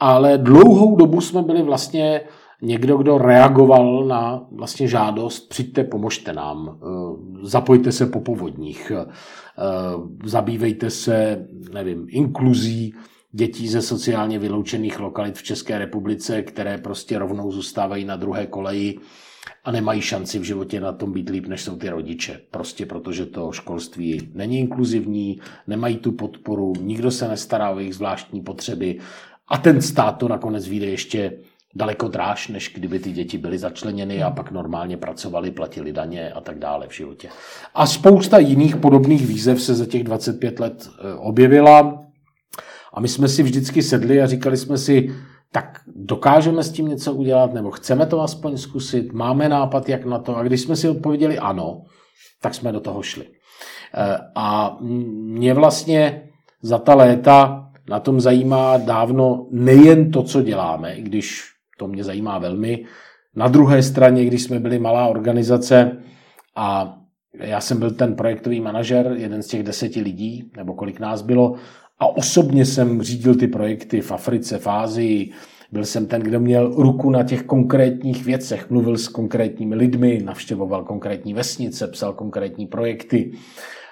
ale dlouhou dobu jsme byli vlastně někdo, kdo reagoval na vlastně žádost, přijďte, pomožte nám, eh, zapojte se po povodních, eh, zabývejte se, nevím, inkluzí dětí ze sociálně vyloučených lokalit v České republice, které prostě rovnou zůstávají na druhé koleji a nemají šanci v životě na tom být líp, než jsou ty rodiče. Prostě protože to školství není inkluzivní, nemají tu podporu, nikdo se nestará o jejich zvláštní potřeby a ten stát to nakonec vyjde ještě daleko dráž, než kdyby ty děti byly začleněny a pak normálně pracovali, platili daně a tak dále v životě. A spousta jiných podobných výzev se za těch 25 let e, objevila a my jsme si vždycky sedli a říkali jsme si, tak dokážeme s tím něco udělat, nebo chceme to aspoň zkusit, máme nápad, jak na to. A když jsme si odpověděli ano, tak jsme do toho šli. E, a mě vlastně za ta léta na tom zajímá dávno nejen to, co děláme, i když to mě zajímá velmi. Na druhé straně, když jsme byli malá organizace a já jsem byl ten projektový manažer, jeden z těch deseti lidí, nebo kolik nás bylo, a osobně jsem řídil ty projekty v Africe, v Ázii, byl jsem ten, kdo měl ruku na těch konkrétních věcech, mluvil s konkrétními lidmi, navštěvoval konkrétní vesnice, psal konkrétní projekty.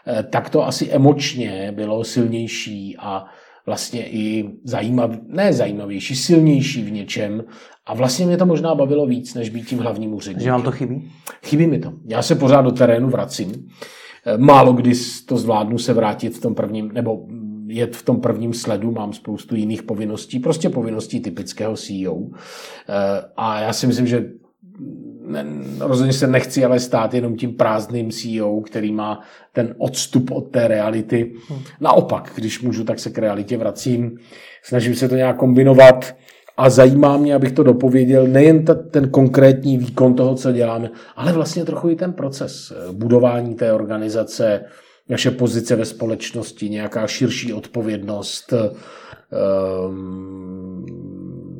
Eh, tak to asi emočně bylo silnější a vlastně i zajímavý, ne zajímavější, silnější v něčem. A vlastně mě to možná bavilo víc, než být tím hlavním úředníkem. Že vám to chybí? Chybí mi to. Já se pořád do terénu vracím. Eh, málo kdy to zvládnu se vrátit v tom prvním, nebo jet v tom prvním sledu, mám spoustu jiných povinností, prostě povinností typického CEO. Eh, a já si myslím, že ne, rozhodně se nechci ale stát jenom tím prázdným CEO, který má ten odstup od té reality. Naopak, když můžu, tak se k realitě vracím. Snažím se to nějak kombinovat a zajímá mě, abych to dopověděl, nejen ta, ten konkrétní výkon toho, co děláme, ale vlastně trochu i ten proces eh, budování té organizace, naše pozice ve společnosti, nějaká širší odpovědnost, ehm,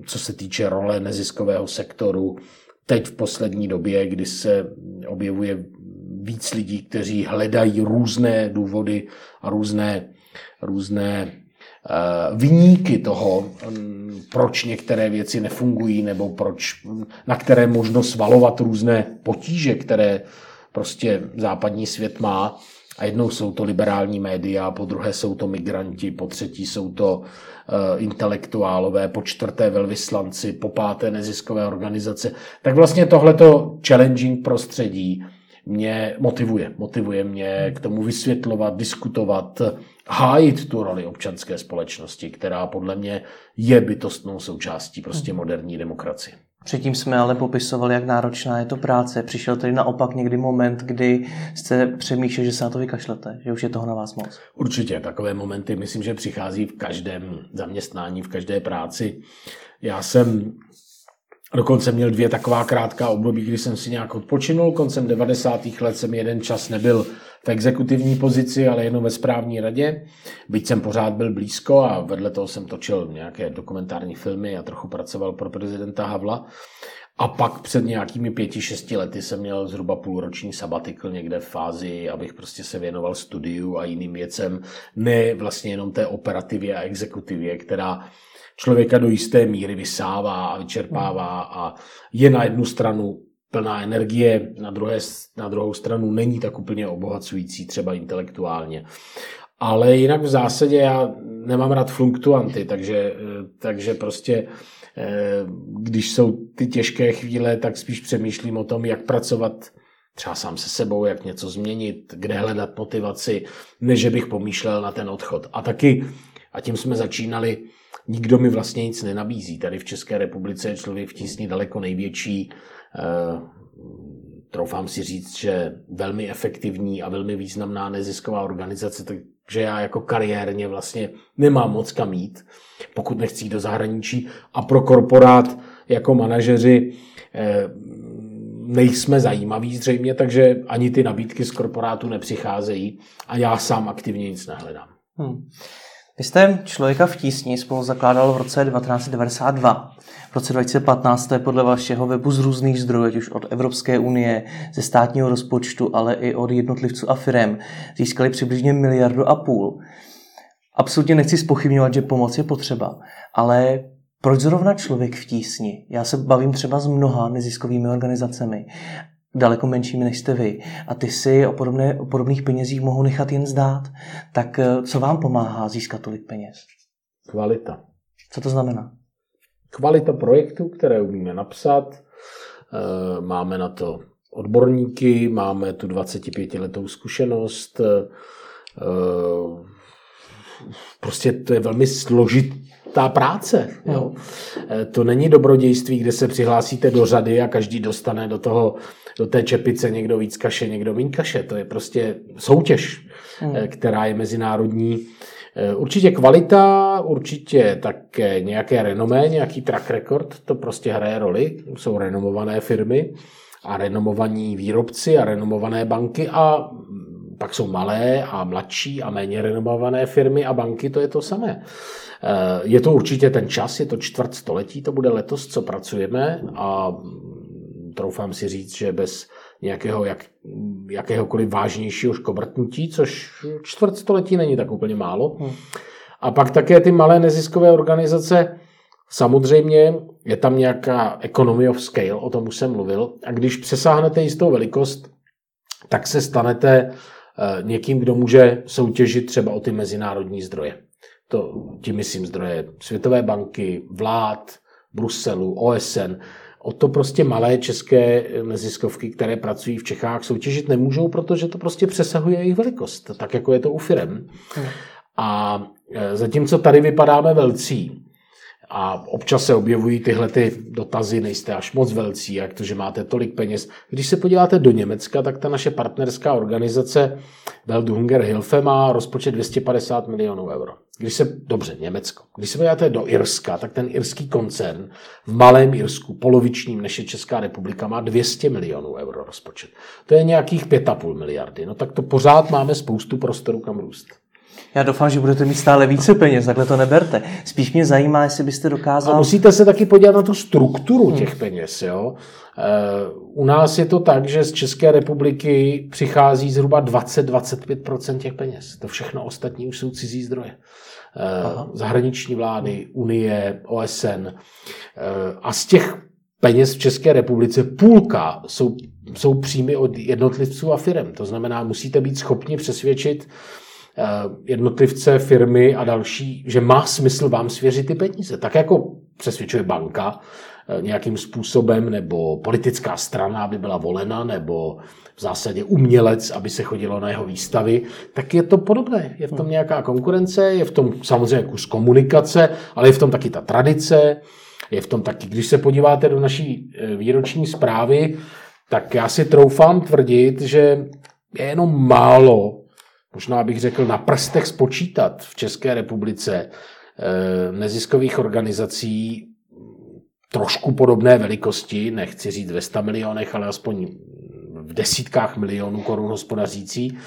co se týče role neziskového sektoru, teď v poslední době, kdy se objevuje víc lidí, kteří hledají různé důvody a různé, různé uh, vyníky toho, um, proč některé věci nefungují nebo proč, na které možno svalovat různé potíže, které prostě západní svět má. A jednou jsou to liberální média, po druhé jsou to migranti, po třetí jsou to uh, intelektuálové, po čtvrté velvyslanci, po páté neziskové organizace. Tak vlastně tohleto challenging prostředí mě motivuje. Motivuje mě k tomu vysvětlovat, diskutovat, hájit tu roli občanské společnosti, která podle mě je bytostnou součástí prostě moderní demokracie. Předtím jsme ale popisovali, jak náročná je to práce. Přišel tedy naopak někdy moment, kdy jste přemýšleli, že se na to vykašlete, že už je toho na vás moc. Určitě, takové momenty myslím, že přichází v každém zaměstnání, v každé práci. Já jsem Dokonce měl dvě taková krátká období, kdy jsem si nějak odpočinul. Koncem 90. let jsem jeden čas nebyl v exekutivní pozici, ale jenom ve správní radě. Byť jsem pořád byl blízko a vedle toho jsem točil nějaké dokumentární filmy a trochu pracoval pro prezidenta Havla. A pak před nějakými pěti, šesti lety jsem měl zhruba půlroční sabatikl někde v fázi, abych prostě se věnoval studiu a jiným věcem, ne vlastně jenom té operativě a exekutivě, která člověka do jisté míry vysává a vyčerpává a je na jednu stranu plná energie, na, druhé, na druhou stranu není tak úplně obohacující třeba intelektuálně. Ale jinak v zásadě já nemám rád fluktuanty, takže, takže prostě eh, když jsou ty těžké chvíle, tak spíš přemýšlím o tom, jak pracovat třeba sám se sebou, jak něco změnit, kde hledat motivaci, než bych pomýšlel na ten odchod. A taky, a tím jsme začínali, nikdo mi vlastně nic nenabízí. Tady v České republice je člověk v tísni daleko největší, eh, troufám si říct, že velmi efektivní a velmi významná nezisková organizace, takže já jako kariérně vlastně nemám moc kam jít, pokud nechci jít do zahraničí. A pro korporát jako manažeři eh, nejsme zajímaví zřejmě, takže ani ty nabídky z korporátu nepřicházejí a já sám aktivně nic nehledám. Hmm. Vy jste člověka v tísni spolu zakládal v roce 1992. V roce 2015 to je podle vašeho webu z různých zdrojů, ať už od Evropské unie, ze státního rozpočtu, ale i od jednotlivců a firem, získali přibližně miliardu a půl. Absolutně nechci spochybňovat, že pomoc je potřeba, ale proč zrovna člověk v tísni? Já se bavím třeba s mnoha neziskovými organizacemi daleko menšími než jste vy a ty si o, podobné, o podobných penězích mohou nechat jen zdát, tak eh, co vám pomáhá získat tolik peněz? Kvalita. Co to znamená? Kvalita projektu, které umíme napsat, eh, máme na to odborníky, máme tu 25-letou zkušenost, eh, prostě to je velmi složitá práce. Jo. To není dobrodějství, kde se přihlásíte do řady a každý dostane do toho do té čepice někdo víc kaše, někdo méně kaše. To je prostě soutěž, hmm. Eh, která je mezinárodní. Eh, určitě kvalita, určitě také nějaké renomé, nějaký track record, to prostě hraje roli. Jsou renomované firmy a renomovaní výrobci a renomované banky a pak jsou malé a mladší a méně renomované firmy a banky, to je to samé. Eh, je to určitě ten čas, je to čtvrt století, to bude letos, co pracujeme a troufám si říct, že bez nějakého jak, jakéhokoliv vážnějšího škobrtnutí, což čtvrt století není tak úplně málo. Hmm. A pak také ty malé neziskové organizace, samozřejmě je tam nějaká economy of scale, o tom už jsem mluvil, a když přesáhnete jistou velikost, tak se stanete někým, kdo může soutěžit třeba o ty mezinárodní zdroje. To, tím myslím zdroje Světové banky, vlád, Bruselu, OSN. O to prostě malé české neziskovky, které pracují v Čechách, soutěžit nemůžou, protože to prostě přesahuje jejich velikost, tak jako je to u firem. A e, zatímco tady vypadáme velcí, a občas se objevují tyhle ty dotazy, nejste až moc velcí, jak to, že máte tolik peněz. Když se podíváte do Německa, tak ta naše partnerská organizace Welthunger Hilfe má rozpočet 250 milionů euro. Když se, dobře, Německo. Když se podíváte do Irska, tak ten irský koncern v malém Irsku, polovičním než je Česká republika, má 200 milionů euro rozpočet. To je nějakých 5,5 miliardy. No tak to pořád máme spoustu prostoru kam růst. Já doufám, že budete mít stále více peněz, takhle to neberte. Spíš mě zajímá, jestli byste dokázal... A musíte se taky podívat na tu strukturu hmm. těch peněz. Jo? Eh, u nás je to tak, že z České republiky přichází zhruba 20-25% těch peněz. To všechno ostatní už jsou cizí zdroje. Eh, Aha. Zahraniční vlády, Unie, OSN. Eh, a z těch peněz v České republice půlka jsou, jsou příjmy od jednotlivců a firm. To znamená, musíte být schopni přesvědčit jednotlivce, firmy a další, že má smysl vám svěřit ty peníze. Tak jako přesvědčuje banka eh, nějakým způsobem, nebo politická strana, aby byla volena, nebo v zásadě umělec, aby se chodilo na jeho výstavy, tak je to podobné. Je v tom nějaká konkurence, je v tom samozřejmě kus komunikace, ale je v tom taky ta tradice, je v tom taky, když se podíváte do naší eh, výroční zprávy, tak já si troufám tvrdit, že je jenom málo možná bych řekl na prstech spočítat v České republice eh, neziskových organizací trošku podobné velikosti, nechci říct ve 100 milionech, ale aspoň v desítkách milionů korun hospodařící,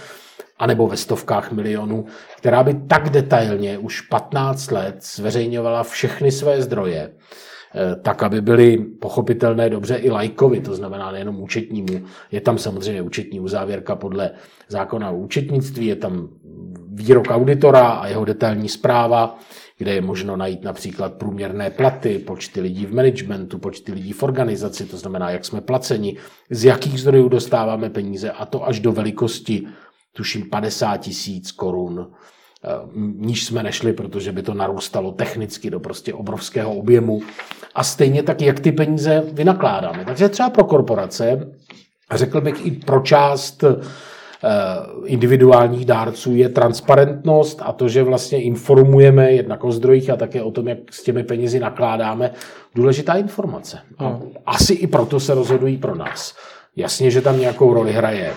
anebo ve stovkách milionů, která by tak detailně už 15 let zveřejňovala všechny své zdroje, tak, aby byly pochopitelné dobře i lajkovi, to znamená nejenom účetnímu. Je tam samozřejmě účetní uzávěrka podle zákona o účetnictví, je tam výrok auditora a jeho detailní zpráva, kde je možno najít například průměrné platy, počty lidí v managementu, počty lidí v organizaci, to znamená, jak jsme placeni, z jakých zdrojů dostáváme peníze a to až do velikosti, tuším, 50 tisíc korun Eh, níž jsme nešli, protože by to narůstalo technicky do prostě obrovského objemu. A stejně tak, jak ty peníze vynakládáme. Takže třeba pro korporace, řekl bych i pro část eh, individuálních dárců je transparentnost a to, že vlastně informujeme jednak o zdrojích a také o tom, jak s těmi penězi nakládáme, důležitá informace. A hmm. asi i proto se rozhodují pro nás. Jasně, že tam nějakou roli hraje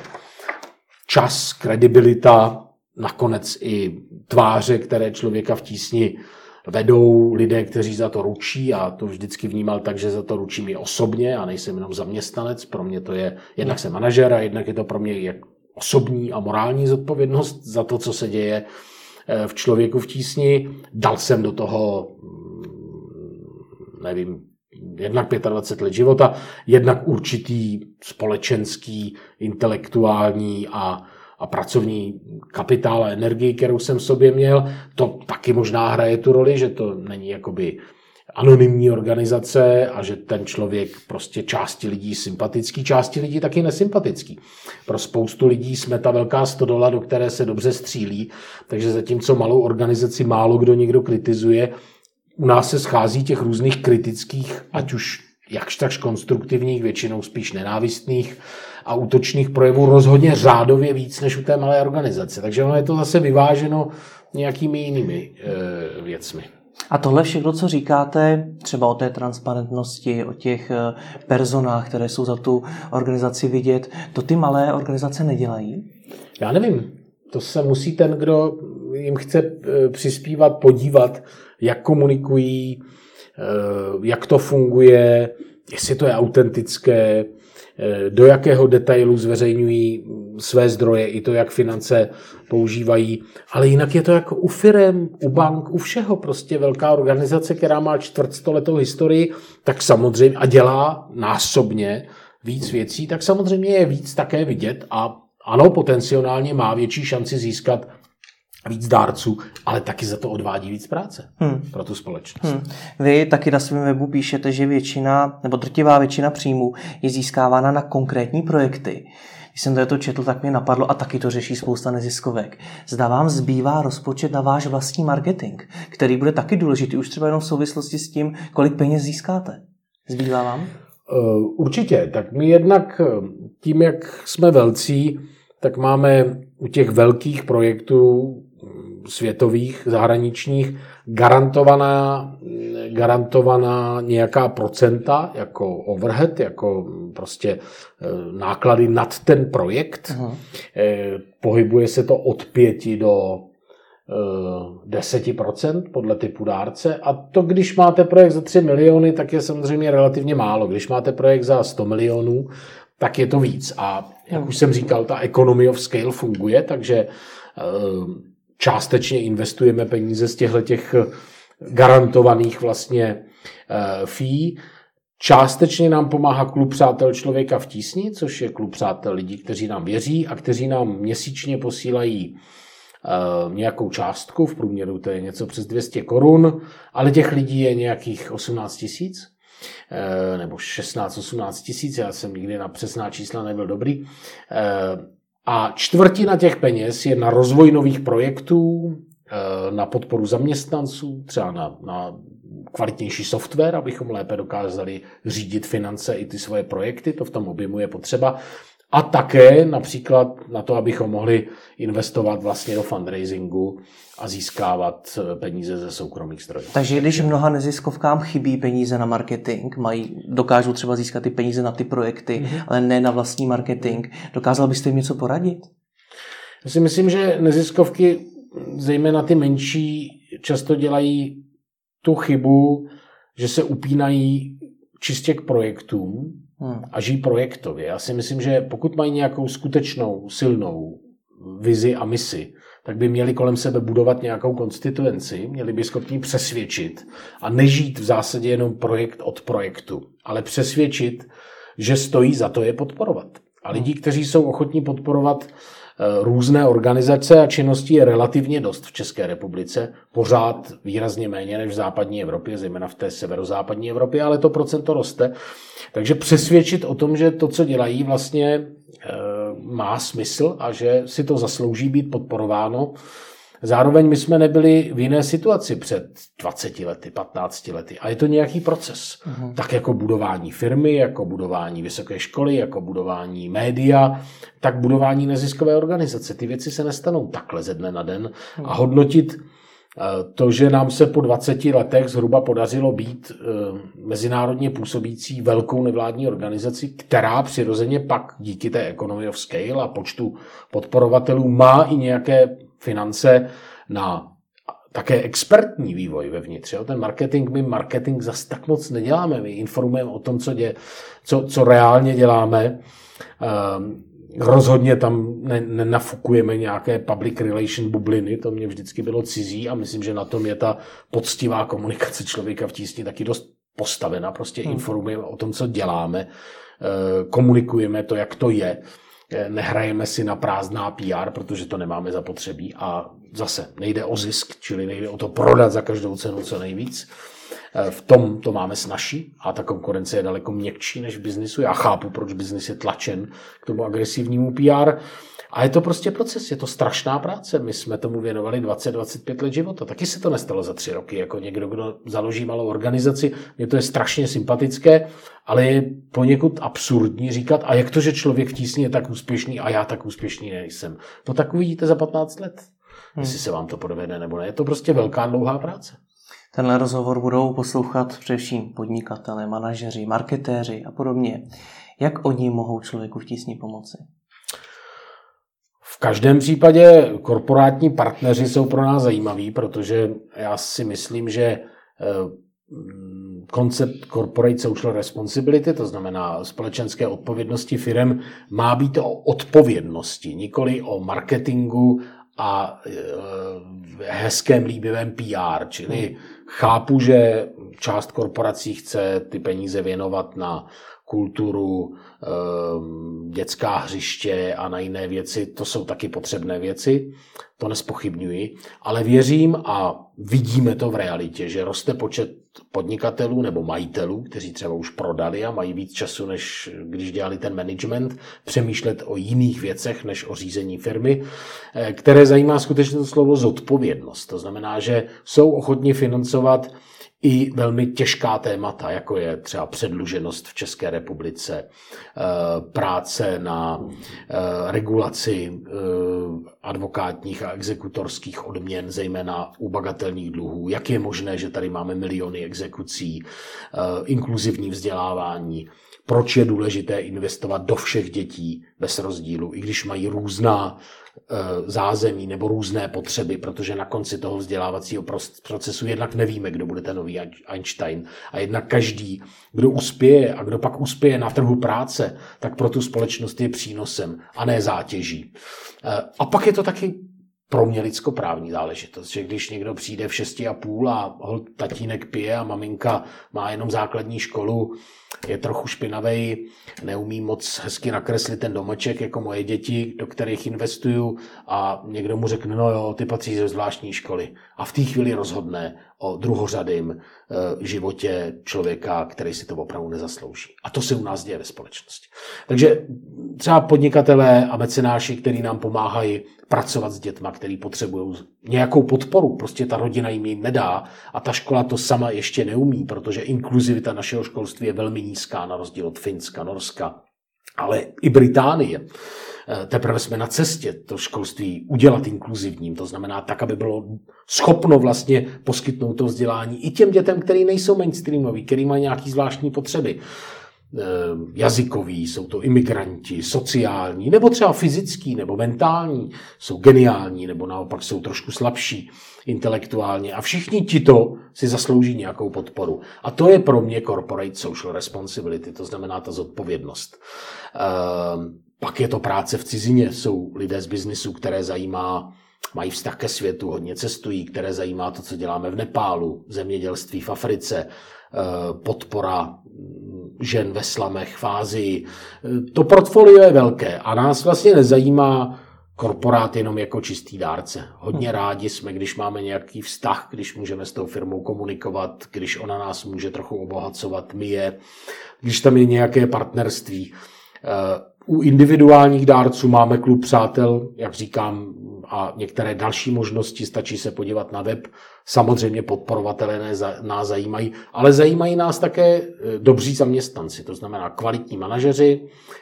čas, kredibilita, nakonec i tváře, které člověka v tísni vedou lidé, kteří za to ručí a to vždycky vnímal tak, že za to ručím i osobně a nejsem jenom zaměstnanec. Pro mě to je, jednak jsem manažer a jednak je to pro mě jak osobní a morální zodpovědnost za to, co se děje eh, v člověku v tísni. Dal jsem do toho, mm, nevím, jednak 25 let života, jednak určitý společenský, intelektuální a a pracovní kapitál a energii, kterou jsem v sobě měl, to taky možná hraje tu roli, že to není jakoby anonymní organizace a že ten člověk prostě části lidí sympatický, části lidí taky nesympatický. Pro spoustu lidí jsme ta velká stodola, do které se dobře střílí, takže zatímco malou organizaci málo kdo někdo kritizuje, u nás se schází těch různých kritických, ať už jakž takž konstruktivních, většinou spíš nenávistných a útočných projevů rozhodně řádově víc než u té malé organizace. Takže ono je to zase vyváženo nějakými jinými e, věcmi. A tohle všechno, co říkáte, třeba o té transparentnosti, o těch eh, personách, které jsou za tu organizaci vidět, to ty malé organizace nedělají? Já nevím. To se musí ten, kdo jim chce eh, přispívat, podívat, jak komunikují, jak to funguje, jestli to je autentické, do jakého detailu zveřejňují své zdroje, i to, jak finance používají. Ale jinak je to jako u firem, u bank, u všeho. Prostě velká organizace, která má čtvrtstoletou historii, tak samozřejmě a dělá násobně víc věcí, tak samozřejmě je víc také vidět a ano, potenciálně má větší šanci získat víc dárců, ale taky za to odvádí víc práce hmm. pro tu společnost. Hmm. Vy taky na svém webu píšete, že většina, nebo drtivá většina příjmů je získávána na konkrétní projekty. Když jsem to četl, tak mě napadlo, a taky to řeší spousta neziskovek. Zda vám zbývá rozpočet na váš vlastní marketing, který bude taky důležitý, už třeba jenom v souvislosti s tím, kolik peněz získáte. Zbývá vám? Uh, určitě. Tak my jednak tím, jak jsme velcí, tak máme u těch velkých projektů světových, zahraničních, garantovaná, garantovaná nějaká procenta jako overhead, jako prostě e, náklady nad ten projekt. Aha. E, pohybuje se to od pěti do 10% e, podle typu dárce. A to, když máte projekt za 3 miliony, tak je samozřejmě relativně málo. Když máte projekt za 100 milionů, tak je to víc. A jak už jsem říkal, ta economy of scale funguje, takže částečně investujeme peníze z těchto těch eh, garantovaných vlastně eh, fee. Částečně nám pomáhá klub přátel člověka v tísni, což je klub přátel lidí, kteří nám věří a kteří nám měsíčně posílají eh, nějakou částku, v průměru to je něco přes 200 korun, ale těch lidí je nějakých 18 tisíc nebo 16-18 tisíc, já jsem nikdy na přesná čísla nebyl dobrý. A čtvrtina těch peněz je na rozvoj nových projektů, eh, na podporu zaměstnanců, třeba na, na kvalitnější software, abychom lépe dokázali řídit finance i ty svoje projekty, to v tom objemu je potřeba. A také například na to, abychom mohli investovat vlastně do fundraisingu a získávat eh, peníze ze soukromých zdrojů. Takže když mnoha neziskovkám chybí peníze na marketing, mají, dokážou třeba získat ty peníze na ty projekty, mm-hmm. ale ne na vlastní marketing, dokázal byste jim něco poradit? Já si myslím, že neziskovky, zejména ty menší, často dělají tu chybu, že se upínají čistě k projektům hmm. a žijí projektově. Já si myslím, že pokud mají nějakou skutečnou, silnou vizi a misi, tak by měli kolem sebe budovat nějakou konstituenci, měli by schopni přesvědčit a nežít v zásadě jenom projekt od projektu, ale přesvědčit, že stojí za to je podporovat. A lidí, kteří jsou ochotní podporovat různé organizace a činnosti je relativně dost v České republice, pořád výrazně méně než v západní Evropě, zejména v té severozápadní Evropě, ale to procento roste. Takže přesvědčit o tom, že to, co dělají, vlastně eh, má smysl a že si to zaslouží být podporováno, Zároveň my jsme nebyli v jiné situaci před 20 lety, 15 lety. A je to nějaký proces. Uh-huh. Tak jako budování firmy, jako budování vysoké školy, jako budování média, tak budování neziskové organizace. Ty věci se nestanou takhle ze dne na den. Uh-huh. A hodnotit eh, to, že nám se po 20 letech zhruba podařilo být eh, mezinárodně působící velkou nevládní organizací, která přirozeně pak díky té economy of scale a počtu podporovatelů má i nějaké finance na také expertní vývoj vevnitř. Jo? Ten marketing, my marketing zas tak moc neděláme. My informujeme o tom, co, dě, co, co reálně děláme. Um, rozhodně tam nenafukujeme nějaké public relation bubliny, to mě vždycky bylo cizí a myslím, že na tom je ta poctivá komunikace člověka v tísni taky dost postavena. Prostě hmm. informujeme o tom, co děláme, ehm, komunikujeme to, jak to je nehrajeme si na prázdná PR, protože to nemáme zapotřebí a zase nejde o zisk, čili nejde o to prodat za každou cenu co nejvíc. Eh, v tom to máme snažší a ta konkurence je daleko měkčí než v biznisu. Já chápu, proč biznis je tlačen k tomu agresivnímu PR, a je to prostě proces, je to strašná práce. My jsme tomu věnovali 20-25 let života. Taky se to nestalo za tři roky, jako někdo, kdo založí malou organizaci. Mně to je strašně sympatické, ale je poněkud absurdní říkat, a jak to, že člověk v tísni je tak úspěšný a já tak úspěšný nejsem. To tak uvidíte za 15 let, hmm. jestli se vám to podvede nebo ne. Je to prostě velká dlouhá práce. Tenhle rozhovor budou poslouchat především podnikatelé, manažeři, marketéři a podobně. Jak oni mohou člověku v tísni pomoci? V každém případě korporátní partneři jsou pro nás zajímaví, protože já si myslím, že eh, koncept corporate social responsibility, to znamená společenské odpovědnosti firm, má být o odpovědnosti, nikoli o marketingu a eh, hezkém líbivém PR. Čili chápu, že část korporací chce ty peníze věnovat na kulturu, ehm, dětská hřiště a na jiné věci, to jsou taky potřebné věci, to nespochybňuji, ale věřím a vidíme to v realitě, že roste počet podnikatelů nebo majitelů, kteří třeba už prodali a mají víc času, než když dělali ten management, přemýšlet o jiných věcech, než o řízení firmy, eh, které zajímá skutečně to slovo zodpovědnost. To znamená, že jsou ochotni financovat i velmi těžká témata, jako je třeba předluženost v České republice, eh, práce na eh, regulaci eh, advokátních a exekutorských odměn, zejména u bagatelních dluhů, jak je možné, že tady máme miliony exekucí, inkluzivní vzdělávání, proč je důležité investovat do všech dětí bez rozdílu, i když mají různá zázemí nebo různé potřeby, protože na konci toho vzdělávacího procesu jednak nevíme, kdo bude ten nový Einstein a jednak každý, kdo uspěje a kdo pak uspěje na trhu práce, tak pro tu společnost je přínosem a ne zátěží. Eh, a pak je to taky pro mě lidskoprávní záležitost, že když někdo přijde v šesti a půl a tatínek pije a maminka má jenom základní školu, je trochu špinavý, neumí moc hezky nakreslit ten domeček jako moje děti, do kterých investuju a někdo mu řekne, no jo, ty patří ze zvláštní školy. A v té chvíli rozhodne o druhořadém e, životě člověka, který si to opravdu nezaslouží. A to se u nás děje ve společnosti. Takže třeba podnikatelé a mecenáši, kteří nám pomáhají pracovat s dětma, který potřebují nějakou podporu. Prostě ta rodina jim jim nedá a ta škola to sama ještě neumí, protože inkluzivita našeho školství je velmi nízká na rozdíl od Finska, Norska, ale i Británie. Eh, teprve jsme na cestě to školství udělat inkluzivním, to znamená tak, aby bylo schopno vlastně poskytnout to vzdělání i těm dětem, který nejsou mainstreamoví, který mají nějaké zvláštní potřeby. Eh, jazykoví, jsou to imigranti, sociální, nebo třeba fyzický, nebo mentální, jsou geniální, nebo naopak jsou trošku slabší intelektuálně. A všichni tito si zaslouží nějakou podporu. A to je pro mě corporate social responsibility, to znamená ta zodpovědnost. Eh, pak je to práce v cizině, jsou lidé z biznisu, které zajímá mají vztah ke světu, hodně cestují, které zajímá to, co děláme v Nepálu, zemědělství v Africe, eh, podpora žen ve slamech v Ázii. To portfolio je velké a nás vlastně nezajímá korporát jenom jako čistý dárce. Hodně rádi jsme, když máme nějaký vztah, když můžeme s tou firmou komunikovat, když ona nás může trochu obohacovat, my je, když tam je nějaké partnerství. Eh, u individuálních dárců máme klub přátel, jak říkám, a některé další možnosti, stačí se podívat na web. Samozřejmě podporovatelé nás zajímají, ale zajímají nás také e, dobří zaměstnanci, to znamená kvalitní manažeři,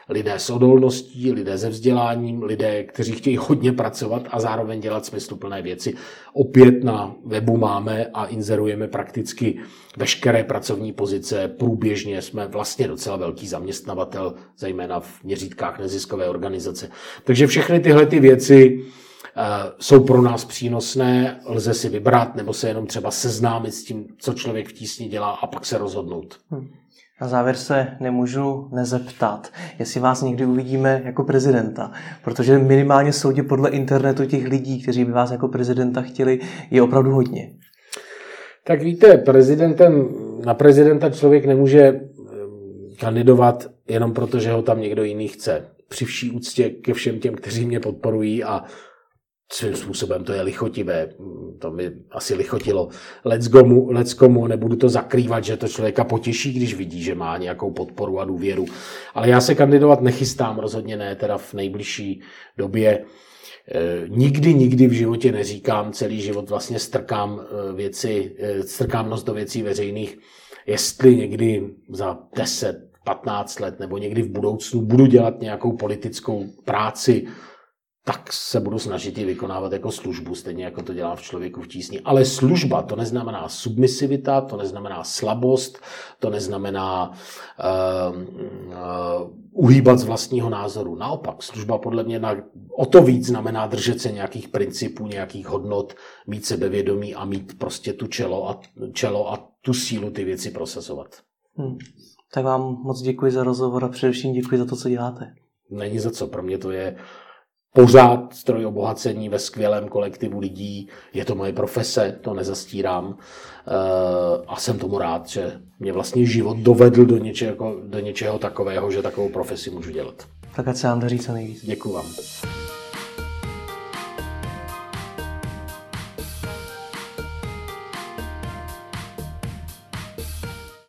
lidé s odolností, lidé se vzděláním, lidé, kteří chtějí hodně pracovat a zároveň dělat smysluplné věci. Opět na webu máme a inzerujeme prakticky veškeré pracovní pozice. Průběžně jsme vlastně docela velký zaměstnavatel, zejména v měřítkách neziskové organizace. Takže všechny tyhle ty věci jsou pro nás přínosné, lze si vybrat nebo se jenom třeba seznámit s tím, co člověk v tísni dělá a pak se rozhodnout. Hmm. Na závěr se nemůžu nezeptat, jestli vás někdy uvidíme jako prezidenta, protože minimálně soudě podle internetu těch lidí, kteří by vás jako prezidenta chtěli, je opravdu hodně. Tak víte, prezidentem, na prezidenta člověk nemůže eh, kandidovat jenom proto, že ho tam někdo jiný chce. Při vší úctě ke všem těm, kteří mě podporují a svým způsobem to je lichotivé, to mi asi lichotilo leckomu, leckomu, nebudu to zakrývat, že to člověka potěší, když vidí, že má nějakou podporu a důvěru. Ale já se kandidovat nechystám, rozhodně ne, teda v nejbližší době. E, nikdy, nikdy v životě neříkám, celý život vlastně strkám e, věci, e, strkám nos do věcí veřejných, jestli někdy za 10, 15 let nebo někdy v budoucnu budu dělat nějakou politickou práci, tak se budu snažit ji vykonávat jako službu, stejně jako to dělám v člověku v tísni. Ale služba to neznamená submisivita, to neznamená slabost, to neznamená uh, uh, uhýbat z vlastního názoru. Naopak, služba podle mě na, o to víc znamená držet se nějakých principů, nějakých hodnot, mít sebevědomí a mít prostě tu čelo a, čelo a tu sílu ty věci prosazovat. Hmm. Tak vám moc děkuji za rozhovor a především děkuji za to, co děláte. Není za co, pro mě to je pořád stroj obohacení ve skvělém kolektivu lidí. Je to moje profese, to nezastírám. Eh, a jsem tomu rád, že mě vlastně život dovedl do něčeho, do něčeho takového, že takovou profesi můžu dělat. Tak ať se vám daří co nejvíc. Děkuji vám.